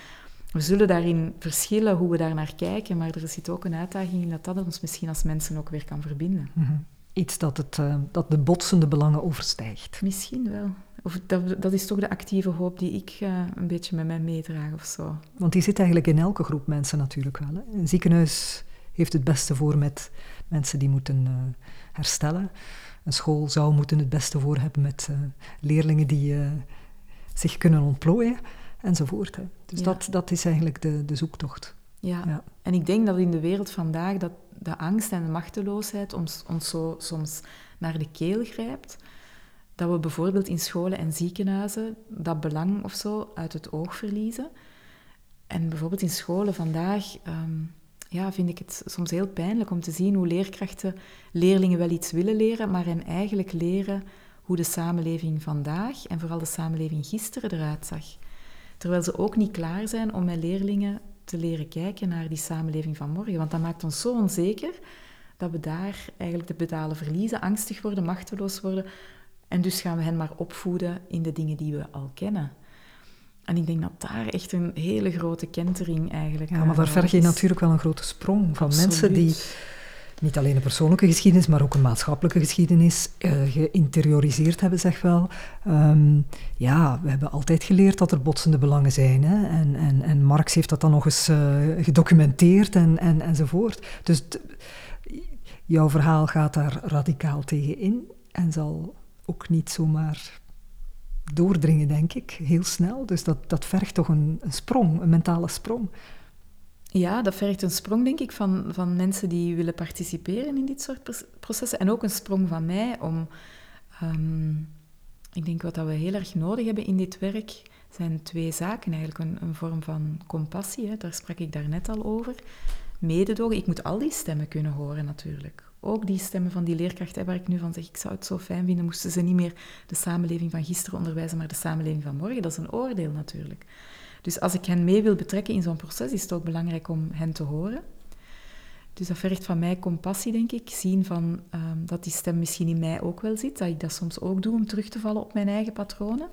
C: we zullen daarin verschillen hoe we daar naar kijken, maar er zit ook een uitdaging in dat dat ons misschien als mensen ook weer kan verbinden.
B: -hmm iets dat, het, uh, dat de botsende belangen overstijgt.
C: Misschien wel. Of dat, dat is toch de actieve hoop die ik uh, een beetje met mij meedraag of zo.
B: Want die zit eigenlijk in elke groep mensen natuurlijk wel. Hè. Een ziekenhuis heeft het beste voor met mensen die moeten uh, herstellen. Een school zou moeten het beste voor hebben met leerlingen die zich kunnen ontplooien enzovoort. Hè. Dus ja. dat, dat is eigenlijk de, de zoektocht.
C: Ja. ja. en ik denk dat in de wereld vandaag dat de angst en de machteloosheid ons, ons zo soms naar de keel grijpt. Dat we bijvoorbeeld in scholen en ziekenhuizen dat belang of zo uit het oog verliezen. En bijvoorbeeld in scholen vandaag um, ja, vind ik het soms heel pijnlijk om te zien hoe leerkrachten leerlingen wel iets willen leren, maar hen eigenlijk leren hoe de samenleving vandaag en vooral de samenleving gisteren eruit zag. Terwijl ze ook niet klaar zijn om met leerlingen te leren kijken naar die samenleving van morgen. Want dat maakt ons zo onzeker dat we daar eigenlijk de pedalen verliezen, angstig worden, machteloos worden. En dus gaan we hen maar opvoeden in de dingen die we al kennen. En ik denk dat daar echt een hele grote kentering eigenlijk...
B: Ja, maar daar verg je natuurlijk wel een grote sprong van
C: Absoluut.
B: mensen die niet alleen een persoonlijke geschiedenis, maar ook een maatschappelijke geschiedenis uh, geïnterioriseerd hebben, zeg wel. Ehm, ja, we hebben altijd geleerd dat er botsende belangen zijn. Hè? En, en, en Marx heeft dat dan nog eens uh, gedocumenteerd en, en, enzovoort. Dus jouw verhaal gaat daar radicaal tegen in en zal ook niet zomaar doordringen, denk ik, heel snel. Dus dat, dat vergt toch een, een sprong, een mentale sprong.
C: Ja, dat vergt een sprong, denk ik, van, van mensen die willen participeren in dit soort processen. En ook een sprong van mij om... Ehm, ik denk wat dat we heel erg nodig hebben in dit werk zijn twee zaken eigenlijk. Een, vorm van compassie, hè, daar sprak ik daarnet al over. Mededogen, ik moet al die stemmen kunnen horen natuurlijk. Ook die stemmen van die leerkrachten waar ik nu van zeg, ik zou het zo fijn vinden, moesten ze niet meer de samenleving van gisteren onderwijzen, maar de samenleving van morgen. Dat is een oordeel natuurlijk. Dus als ik hen mee wil betrekken in zo'n proces, is het ook belangrijk om hen te horen. Dus dat vergt van mij compassie, denk ik. Zien van, ehm, dat die stem misschien in mij ook wel zit. Dat ik dat soms ook doe om terug te vallen op mijn eigen patronen.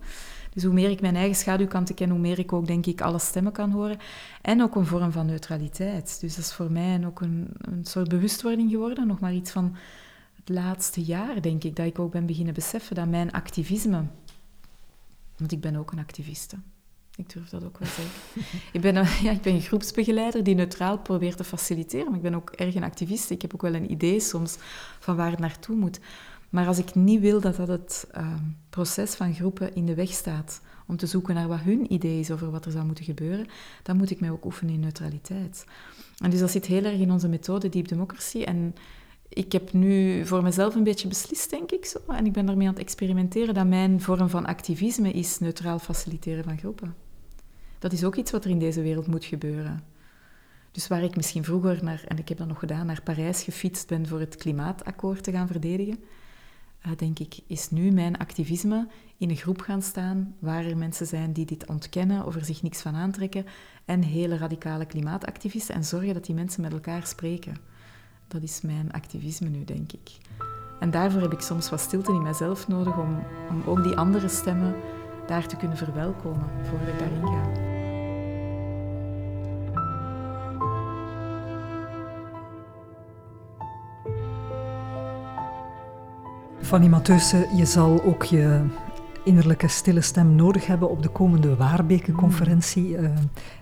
C: Dus hoe meer ik mijn eigen schaduwkanten ken, hoe meer ik ook, denk ik, alle stemmen kan horen. En ook een vorm van neutraliteit. Dus dat is voor mij ook een, een soort bewustwording geworden. Nog maar iets van het laatste jaar, denk ik, dat ik ook ben beginnen beseffen dat mijn activisme... Want ik ben ook een activiste. Ik durf dat ook wel zeggen. [laughs] ik, ben een, ja, ik ben een groepsbegeleider die neutraal probeert te faciliteren, maar ik ben ook erg een activist. Ik heb ook wel een idee soms van waar het naartoe moet. Maar als ik niet wil dat dat het ehm, proces van groepen in de weg staat om te zoeken naar wat hun idee is over wat er zou moeten gebeuren, dan moet ik mij ook oefenen in neutraliteit. En dus dat zit heel erg in onze methode Deep Democracy. En ik heb nu voor mezelf een beetje beslist, denk ik zo, en ik ben daarmee aan het experimenteren, dat mijn vorm van activisme is neutraal faciliteren van groepen. Dat is ook iets wat er in deze wereld moet gebeuren. Dus waar ik misschien vroeger naar, en ik heb dat nog gedaan, naar Parijs gefietst ben voor het klimaatakkoord te gaan verdedigen, uh, denk ik, is nu mijn activisme in een groep gaan staan waar er mensen zijn die dit ontkennen of er zich niks van aantrekken en hele radicale klimaatactivisten en zorgen dat die mensen met elkaar spreken. Dat is mijn activisme nu, denk ik. En daarvoor heb ik soms wat stilte in mezelf nodig om, om ook die andere stemmen daar te kunnen verwelkomen voordat ik daarin ga.
B: Fanny Matheusen, je zal ook je innerlijke stille stem nodig hebben op de komende Waarbeke-conferentie. Uh,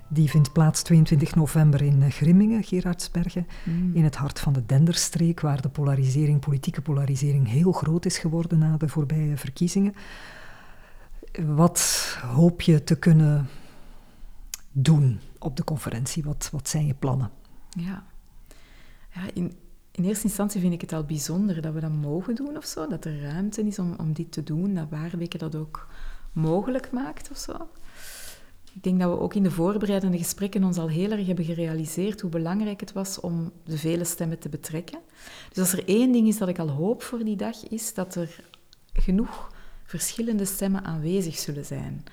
B: die vindt plaats 22 november in eh, Grimmingen, Gerardsbergen, mm. in het hart van de Denderstreek, waar de polarisering, politieke polarisering heel groot is geworden na de voorbije verkiezingen. Wat hoop je te kunnen doen op de conferentie? Wat, wat zijn je plannen?
C: Ja, ja in, in eerste instantie vind ik het al bijzonder dat we dat mogen doen of zo. Dat er ruimte is om, om dit te doen. Dat Waarweken dat ook mogelijk maakt of zo. Ik denk dat we ook in de voorbereidende gesprekken ons al heel erg hebben gerealiseerd hoe belangrijk het was om de vele stemmen te betrekken. Dus als er één ding is dat ik al hoop voor die dag, is dat er genoeg verschillende stemmen aanwezig zullen zijn.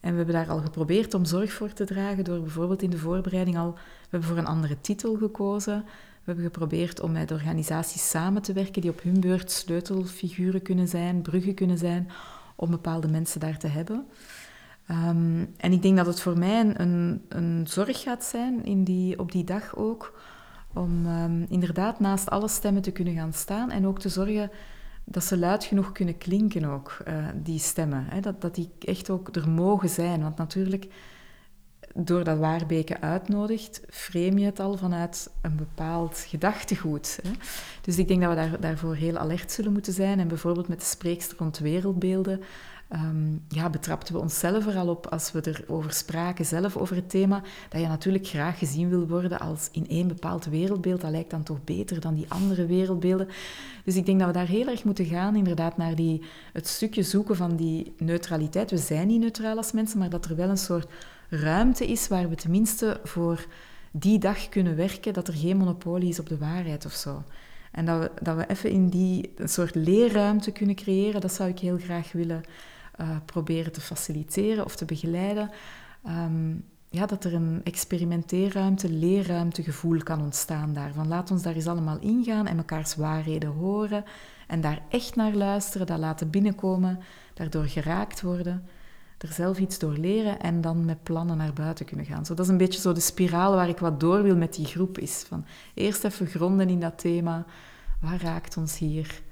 C: En we hebben daar al geprobeerd om zorg voor te dragen door bijvoorbeeld in de voorbereiding al... We hebben voor een andere titel gekozen. We hebben geprobeerd om met organisaties samen te werken die op hun beurt sleutelfiguren kunnen zijn, bruggen kunnen zijn, om bepaalde mensen daar te hebben. Ehm, en ik denk dat het voor mij een, een, zorg gaat zijn in die, op die dag ook, om um, inderdaad naast alle stemmen te kunnen gaan staan en ook te zorgen dat ze luid genoeg kunnen klinken ook, uh, die stemmen. Hè? Dat, dat die echt ook er mogen zijn. Want natuurlijk, doordat Waarbeke uitnodigt, frame je het al vanuit een bepaald gedachtegoed. Hè? Dus ik denk dat we daar, daarvoor heel alert zullen moeten zijn. En bijvoorbeeld met de spreekster rond wereldbeelden um, ja, betrapten we onszelf er al op als we erover spraken, zelf over het thema, dat je natuurlijk graag gezien wil worden als in één bepaald wereldbeeld. Dat lijkt dan toch beter dan die andere wereldbeelden. Dus ik denk dat we daar heel erg moeten gaan, inderdaad, naar die, het stukje zoeken van die neutraliteit. We zijn niet neutraal als mensen, maar dat er wel een soort ruimte is waar we tenminste voor die dag kunnen werken, dat er geen monopolie is op de waarheid of zo. En dat we, dat we even in die een soort leerruimte kunnen creëren, dat zou ik heel graag willen uh, proberen te faciliteren of te begeleiden. Ehm, ja, dat er een experimenteerruimte, leerruimtegevoel kan ontstaan daarvan. Laat ons daar eens allemaal ingaan en mekaars waarheden horen en daar echt naar luisteren, dat laten binnenkomen, daardoor geraakt worden. er zelf iets door leren en dan met plannen naar buiten kunnen gaan. Zo, dat is een beetje zo de spiraal waar ik wat door wil met die groep. Is van eerst even gronden in dat thema. Waar raakt ons hier?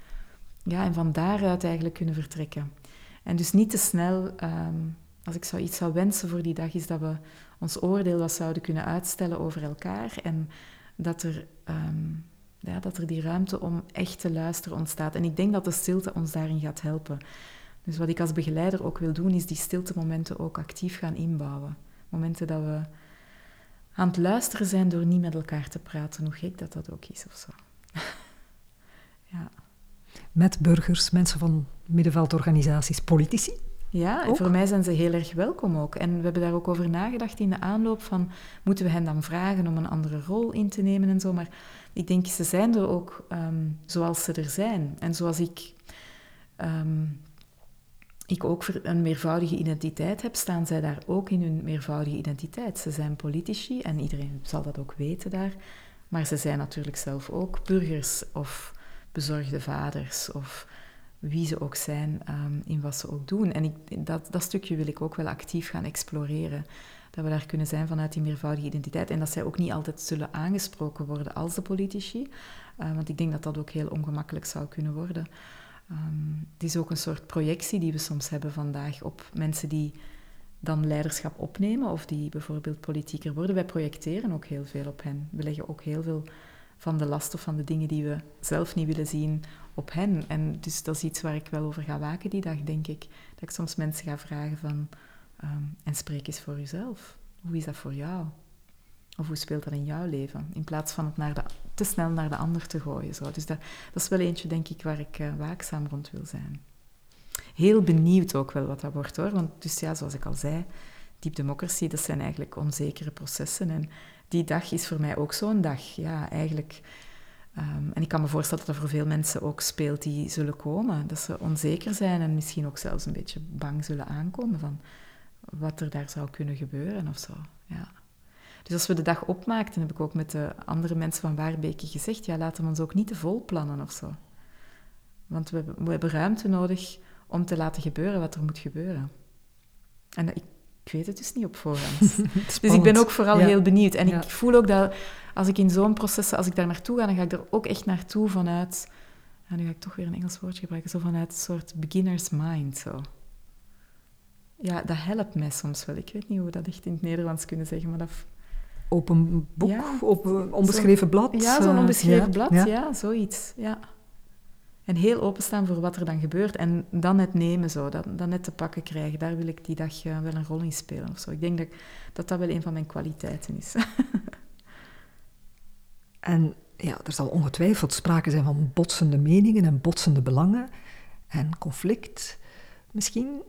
C: Ja, en van daaruit eigenlijk kunnen vertrekken. En dus niet te snel, ehm, als ik zou iets zou wensen voor die dag, is dat we ons oordeel wat zouden kunnen uitstellen over elkaar. En dat er, ehm, ja, dat er die ruimte om echt te luisteren ontstaat. En ik denk dat de stilte ons daarin gaat helpen. Dus wat ik als begeleider ook wil doen, is die stilte momenten ook actief gaan inbouwen. Momenten dat we aan het luisteren zijn door niet met elkaar te praten, hoe gek dat dat ook is of zo. [laughs]
B: ja. Met burgers, mensen van middenveldorganisaties, politici?
C: Ja, voor mij zijn ze heel erg welkom ook. En we hebben daar ook over nagedacht in de aanloop van, moeten we hen dan vragen om een andere rol in te nemen en zo. Maar ik denk, ze zijn er ook um, zoals ze er zijn. En zoals ik ehm, ik ook een meervoudige identiteit heb, staan zij daar ook in hun meervoudige identiteit. Ze zijn politici en iedereen zal dat ook weten daar. Maar ze zijn natuurlijk zelf ook burgers of bezorgde vaders of wie ze ook zijn um, in wat ze ook doen. En ik, dat, dat stukje wil ik ook wel actief gaan exploreren. Dat we daar kunnen zijn vanuit die meervoudige identiteit. En dat zij ook niet altijd zullen aangesproken worden als de politici. Uh, want ik denk dat dat ook heel ongemakkelijk zou kunnen worden. Um, het is ook een soort projectie die we soms hebben vandaag op mensen die dan leiderschap opnemen of die bijvoorbeeld politieker worden. Wij projecteren ook heel veel op hen. We leggen ook heel veel van de last of van de dingen die we zelf niet willen zien op hen. En dus dat is iets waar ik wel over ga waken die dag, denk ik. Dat ik soms mensen ga vragen van, um, en spreek eens voor jezelf. Hoe is dat voor jou? Of hoe speelt dat in jouw leven? In plaats van het naar de, te snel naar de ander te gooien. Zo. Dus dat, dat is wel eentje, denk ik, waar ik uh, waakzaam rond wil zijn. Heel benieuwd ook wel wat dat wordt hoor. Want dus ja, zoals ik al zei, deep democracy, dat zijn eigenlijk onzekere processen. En die dag is voor mij ook zo'n dag. Ja, eigenlijk. Um, en ik kan me voorstellen dat er voor veel mensen ook speelt die zullen komen. Dat ze onzeker zijn en misschien ook zelfs een beetje bang zullen aankomen van wat er daar zou kunnen gebeuren of zo. Ja. Dus als we de dag opmaakten, heb ik ook met de andere mensen van Waarbeke gezegd, ja, laten we ons ook niet te vol plannen of zo. Want we, we hebben ruimte nodig om te laten gebeuren wat er moet gebeuren. En ik, ik weet het dus niet op voorhand. [laughs] dus ik ben ook vooral heel benieuwd. En ik voel ook dat als ik in zo'n proces, als ik daar naartoe ga, dan ga ik er ook echt naartoe vanuit... En nu ga ik toch weer een Engels woordje gebruiken. Zo vanuit een soort beginner's mind, zo. Ja, dat helpt mij soms wel. Ik weet niet hoe we dat echt in het Nederlands kunnen zeggen, maar dat
B: open boek, ja. op onbeschreven blad.
C: Ja, zo'n eh, onbeschreven blad, ja. zoiets. Ja. En heel openstaan voor wat er dan gebeurt. En dan het nemen, zo, dan net te pakken krijgen. Daar wil ik die dag uh, wel een rol in spelen. Of zo. Ik denk dat, dat dat wel een van mijn kwaliteiten is. [laughs]
B: en ja, er zal ongetwijfeld sprake zijn van botsende meningen en botsende belangen en conflict. Misschien,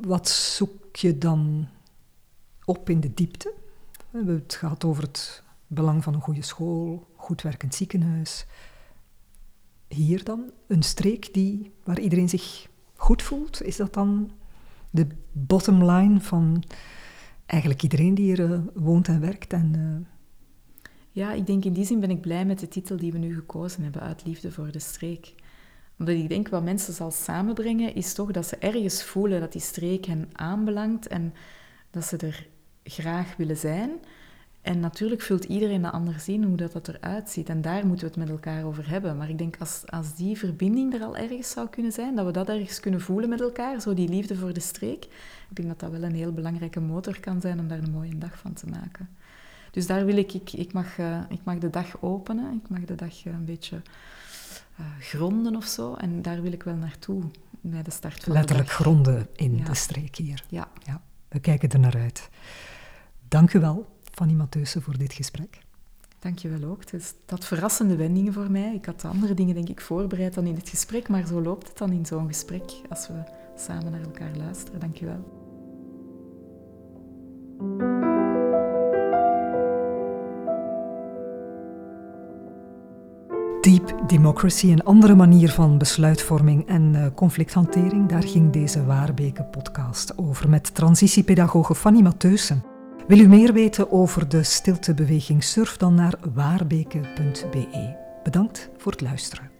B: wat zoek je dan op in de diepte? We hebben het gehad over het belang van een goede school, goed werkend ziekenhuis. Hier dan, een streek die, waar iedereen zich goed voelt. Is dat dan de bottom line van eigenlijk iedereen die hier uh, woont en werkt? En, uh...
C: Ja, ik denk in die zin ben ik blij met de titel die we nu gekozen hebben, Uit Liefde voor de Streek. Omdat ik denk wat mensen zal samenbrengen, is toch dat ze ergens voelen dat die streek hen aanbelangt en dat ze er graag willen zijn. En natuurlijk vult iedereen dat anders in hoe dat, dat eruit ziet. En daar moeten we het met elkaar over hebben. Maar ik denk als, als die verbinding er al ergens zou kunnen zijn, dat we dat ergens kunnen voelen met elkaar, zo die liefde voor de streek, ik denk dat dat wel een heel belangrijke motor kan zijn om daar een mooie dag van te maken. Dus daar wil ik, ik, ik, mag, uh, ik mag de dag openen, ik mag de dag uh, een beetje uh, gronden of zo. En daar wil ik wel naartoe bij de start van
B: Letterlijk
C: de
B: dag. gronden in ja. de streek hier.
C: Ja.
B: ja. We kijken er naar uit. Dank u wel, Fanny Matheusen, voor dit gesprek.
C: Dank je wel ook. Het, is, dat verrassende wendingen voor mij. Ik had andere dingen, denk ik, voorbereid dan in het gesprek, maar zo loopt het dan in zo'n gesprek als we samen naar elkaar luisteren. Dank je wel.
B: Deep Democracy, een andere manier van besluitvorming en uh, conflicthantering, daar ging deze Waarbeke-podcast over met transitiepedagoge Fanny Matheusen. Wil u meer weten over de stiltebeweging? Surf dan naar waarbeke.be. Bedankt voor het luisteren.